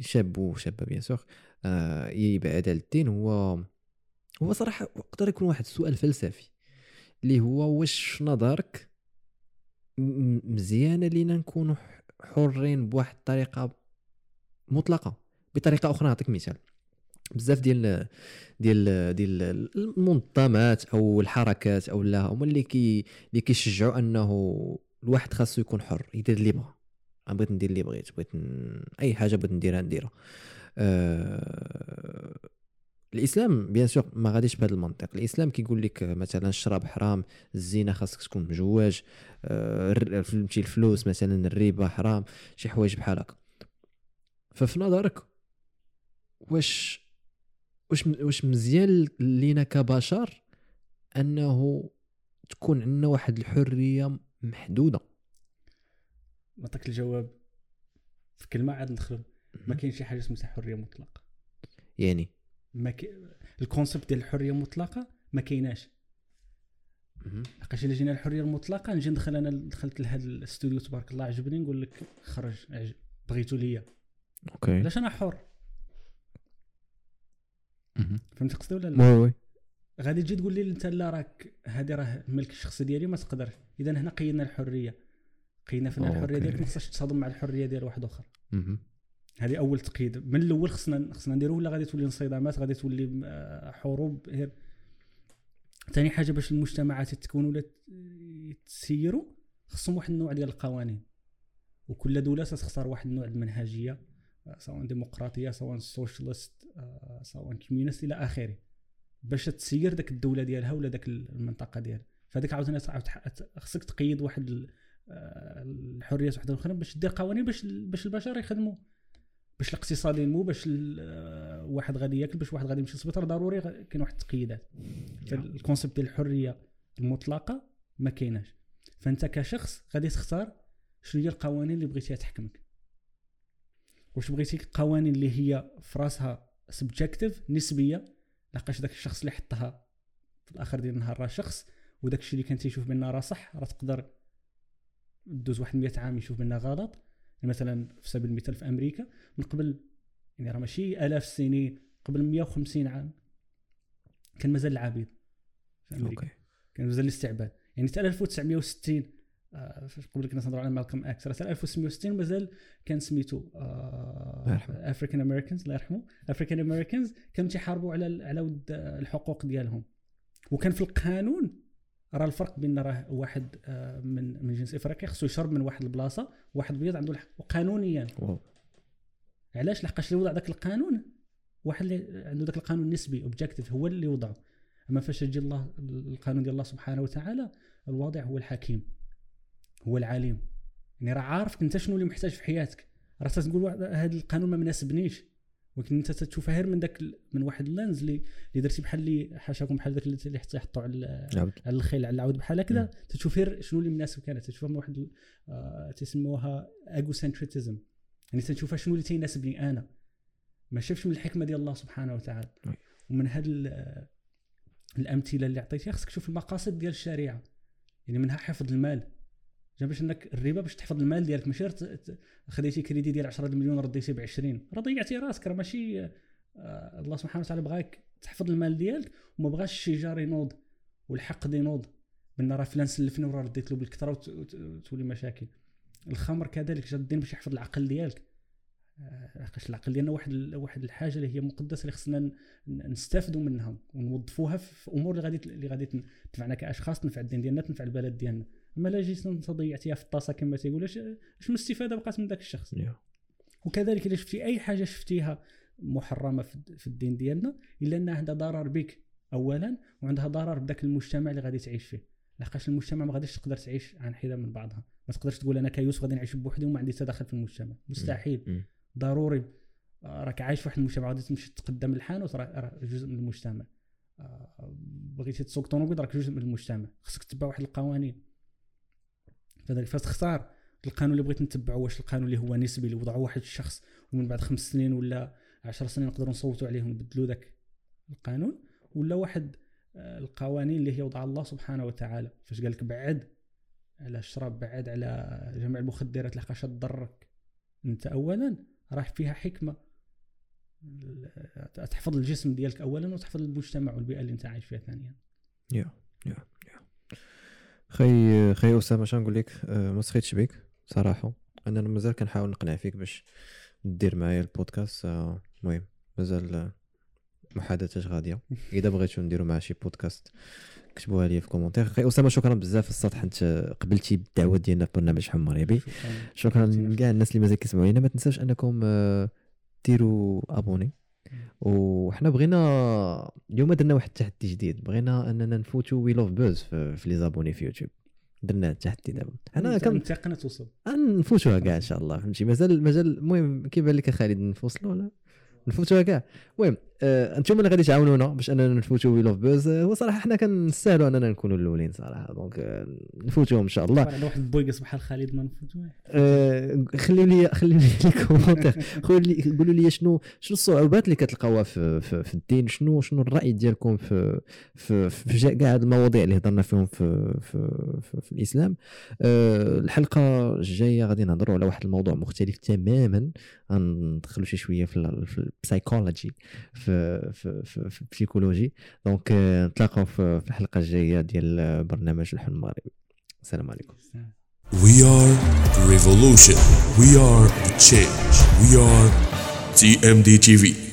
S4: شاب وشابة bien sûr آه، يبعد على الدين هو هو صراحة يقدر يكون واحد السؤال فلسفي اللي هو واش نظرك مزيانة لينا نكونوا حرين بواحد الطريقة مطلقة بطريقة أخرى نعطيك مثال. بزاف ديال ديال ديال المنظمات أو الحركات أو لا هما اللي كي اللي كيشجعوا أنه الواحد خاصو يكون حر يدير اللي بغا. بغيت ندير اللي بغيت بغيت ن... أي حاجة بغيت نديرها نديرها. أه... الإسلام بيان سور ما غاديش بهذا المنطق. الإسلام كيقول لك مثلا الشراب حرام الزينه خاصك تكون مجوج أه... الفلوس مثلا الربا حرام شي حوايج بحال هكا. ففي نظرك واش واش واش مزيان لينا كبشر أنه تكون عندنا واحد الحرية محدودة؟
S2: نعطيك الجواب في كلمة عاد ندخل ما كاين شي حاجة اسمها حرية مطلقة.
S4: يعني؟
S2: ما كي... ال concept ديال الحرية المطلقة ما كايناش. لقاش إلا جينا الحرية المطلقة نجي ندخل أنا دخلت لهذا الاستوديو تبارك الله عجبني نقول لك خرج بغيتو ليا.
S4: okay.
S2: علاش أنا حر؟ فهمت قصدي ولا لا؟
S4: oui oui.
S2: غادي تجي تقول لي أنت لا راك هذه راه الملك الشخصي ديالي ما تقدرش اذا هنا قيدنا الحرية. قيدنا فينا الحرية
S4: okay.
S2: ديالك ما خصهاش تصادم مع الحرية ديال واحد
S4: آخر.
S2: هذه أول تقييد. من الأول خصنا خصنا نديرو ولا غادي تولي انصدامات غادي تولي آه، حروب؟ ثاني حاجة باش المجتمعات يتكونوا ولا يتسيروا خصهم واحد النوع ديال القوانين. وكل دولة تختار واحد النوع المنهجية آه، سواء ديمقراطية سواء socialist آه، سواء communist إلى آخره. باش تسير داك الدولة ديالها ولا داك المنطقة ديالها. فهذاك عاوتاني خصك تقيد واحد ال- الحريات واحدة أخرى باش دير قوانين باش باش البشر يخدموا. باش الاقتصاد ينمو باش آه، واحد غادي ياكل باش واحد غادي يمشي للسبيطار ضروري كاين واحد التقييدات. ال concept ديال الحرية المطلقة ما كايناش. فأنت كشخص غادي تختار شنو هي القوانين اللي بغيتيها تحكمك. واش بغيتي قوانين اللي هي في راسها subjective نسبية؟ لقاش داك الشخص اللي حطها في الآخر ديال النهار راه شخص وداك الشيء اللي كان تيشوف بان راه صح راه تقدر دوز واحد 100 عام يشوف بان غلط. يعني مثلا في سبيل المثال في أمريكا من قبل يعني راه ماشي آلاف السنين قبل 150 عام. كان مازال العبيد في أمريكا.
S4: okay.
S2: كان مازال الاستعباد. يعني حتى 1960 آه، قبل كنا نهضروا على مالكم إكس. راه حتى 1960 مازال كان سميتو. African Americans الله يرحمه. African Americans كانوا تيحاربوا على على ود الحقوق ديالهم. وكان في القانون راه الفرق بين راه واحد آه، من من جنس افريقيا خصو يشرب من واحد البلاصة واحد بيض عنده الحق وقانونيا.
S4: wow.
S2: علاش؟ لحقاش اللي وضع ذاك القانون. واحد اللي عنده ذاك القانون النسبي objective هو اللي وضعه أما فاش يجي الله القانون ديال الله سبحانه وتعالى الواضع هو الحكيم هو العليم يعني راه عارف أنت شنو اللي محتاج في حياتك. راه تقول هذا القانون ما مناسبنيش. ولكن انت تشوفها غير من ذاك ال- من واحد ال lens اللي اللي درتي بحال اللي حاشاكم بحال ذاك اللي حتى يحطوا على على الخيل على العود بحال هكذا. تشوف غير شنو اللي مناسب كانت. تشوف من واحد آه، تسموها egocentrism يعني تنشوفها شنو اللي تيناسبني أنا. ما شافش من الحكمة ديال الله سبحانه وتعالى. ومن هاد ال- الأمثلة اللي عطيتيها خصك تشوف المقاصد ديال الشريعة. يعني منها حفظ المال. جا باش انك الربا باش تحفظ المال ديالك ماشي خديتي كريدي ديال 10 مليون رديتي ب 20 راه ضيعتي راسك راه ماشي آه، الله سبحانه وتعالى بغاك تحفظ المال ديالك وما بغاش الشجار ينوض والحقد ينوض. بان راه فلان سلفني وراه رديت له بالكثرة وت- وت- وتولي مشاكل. الخمر كذلك جا الدين باش يحفظ العقل ديالك. آه، لحقاش العقل ديالنا واحد واحد الحاجة اللي هي مقدسة اللي خصنا نستافدوا منها ونوظفوها في أمور اللي غادي اللي غادي تنفعنا كأشخاص تنفع الدين ديالنا تنفع البلد ديالنا. أما لا جيت انت ضيعتيها في الطاسة كما تيقول اش من استفادة بقات من ذاك الشخص؟
S4: يا.
S2: وكذلك الا شفتي أي حاجة شفتيها محرمة في الدين ديالنا إلا أنها عندها ضرر بك اولا وعندها ضرر بذاك المجتمع اللي غادي تعيش فيه. لحقاش المجتمع ما غاديش تقدر تعيش عن حده من بعضها. ما تقدرش تقول أنا كيوسف غادي نعيش بوحدي وما عندي تدخل في المجتمع. مستحيل. ضروري. آه، راك عايش في واحد المجتمع غادي تمشي تقدم الحانوت راه راه جزء من المجتمع. آه، بغيتي تسوق طوموبيل راك جزء من المجتمع. خصك تتبع واحد القوانين. فذلك تختار القانون اللي بغيت نتبعه واش القانون اللي هو نسبي اللي وضعه واحد الشخص ومن بعد خمس سنين ولا عشر سنين نقدروا نصوتوا عليه ونبدلوا ذاك القانون ولا واحد آه، القوانين اللي هي وضعها الله سبحانه وتعالى. فاش قال لك بعد على الشراب بعد على جميع المخدرات لحقاش تضرك انت اولا راه فيها حكمة. ال- تحفظ الجسم ديالك اولا وتحفظ المجتمع والبيئة اللي انت عايش فيها ثانيا.
S4: يا يا يا خي خي أسامة اش نقول لك؟ آه، ما سخيتش بك صراحة. أنا مازال كنحاول نقنع فيك باش دير معايا البودكاست. آه، المهم مازال محادثات غادية. إذا بغيتو نديرو مع شي بودكاست كتبوها لي في commentaire خي أسامة شكرا بزاف في السطح. أنت قبلتي بالدعوه ديالنا في برنامج حم مغربي شكرا. لكاع الناس اللي مازال كيسمعوا لينا ما تنساوش أنكم آه، ديروا abonner. وحنا بغينا اليوم درنا واحد التحدي جديد بغينا أننا نفوتوا We Love Buzz في, في les abonnés في يوتيوب. درنا التحدي دابا. أنا كم
S2: قناه توصل.
S4: نفوتوها كاع إن شاء الله فهمتي؟ مازال مازال المهم كيبان لك خالد نفوصلوا ولا؟ نفوتوها كاع. المهم أنتم اللي غادي تعاونونا باش أننا نفوتوا We Love Buzz آه هو صراحة حنا كنستاهلوا أننا نكونوا الأولين صراحة. donc آه نفوتوهم إن شاء الله.
S2: على واحد البويقس بحال خالد ما نفوتوه
S4: آه، خليو لي خليو لي les commentaires خليو لي قولوا لي شنو شنو الصعوبات اللي كتلقاوها في, في, في الدين؟ شنو شنو الرأي ديالكم في في, في كاع هاد المواضيع اللي هضرنا فيهم في في, في, في الإسلام؟ أه الحلقة الجاية غادي نهضروا على واحد الموضوع مختلف تماما. غندخلوا شي شوية في ال- في في في في, دونك آه، نتلاقاو في الحلقة الجاية ديال برنامج الحلم المغربي السلام عليكم
S5: We are the revolution. We are the change. We are TMD TV.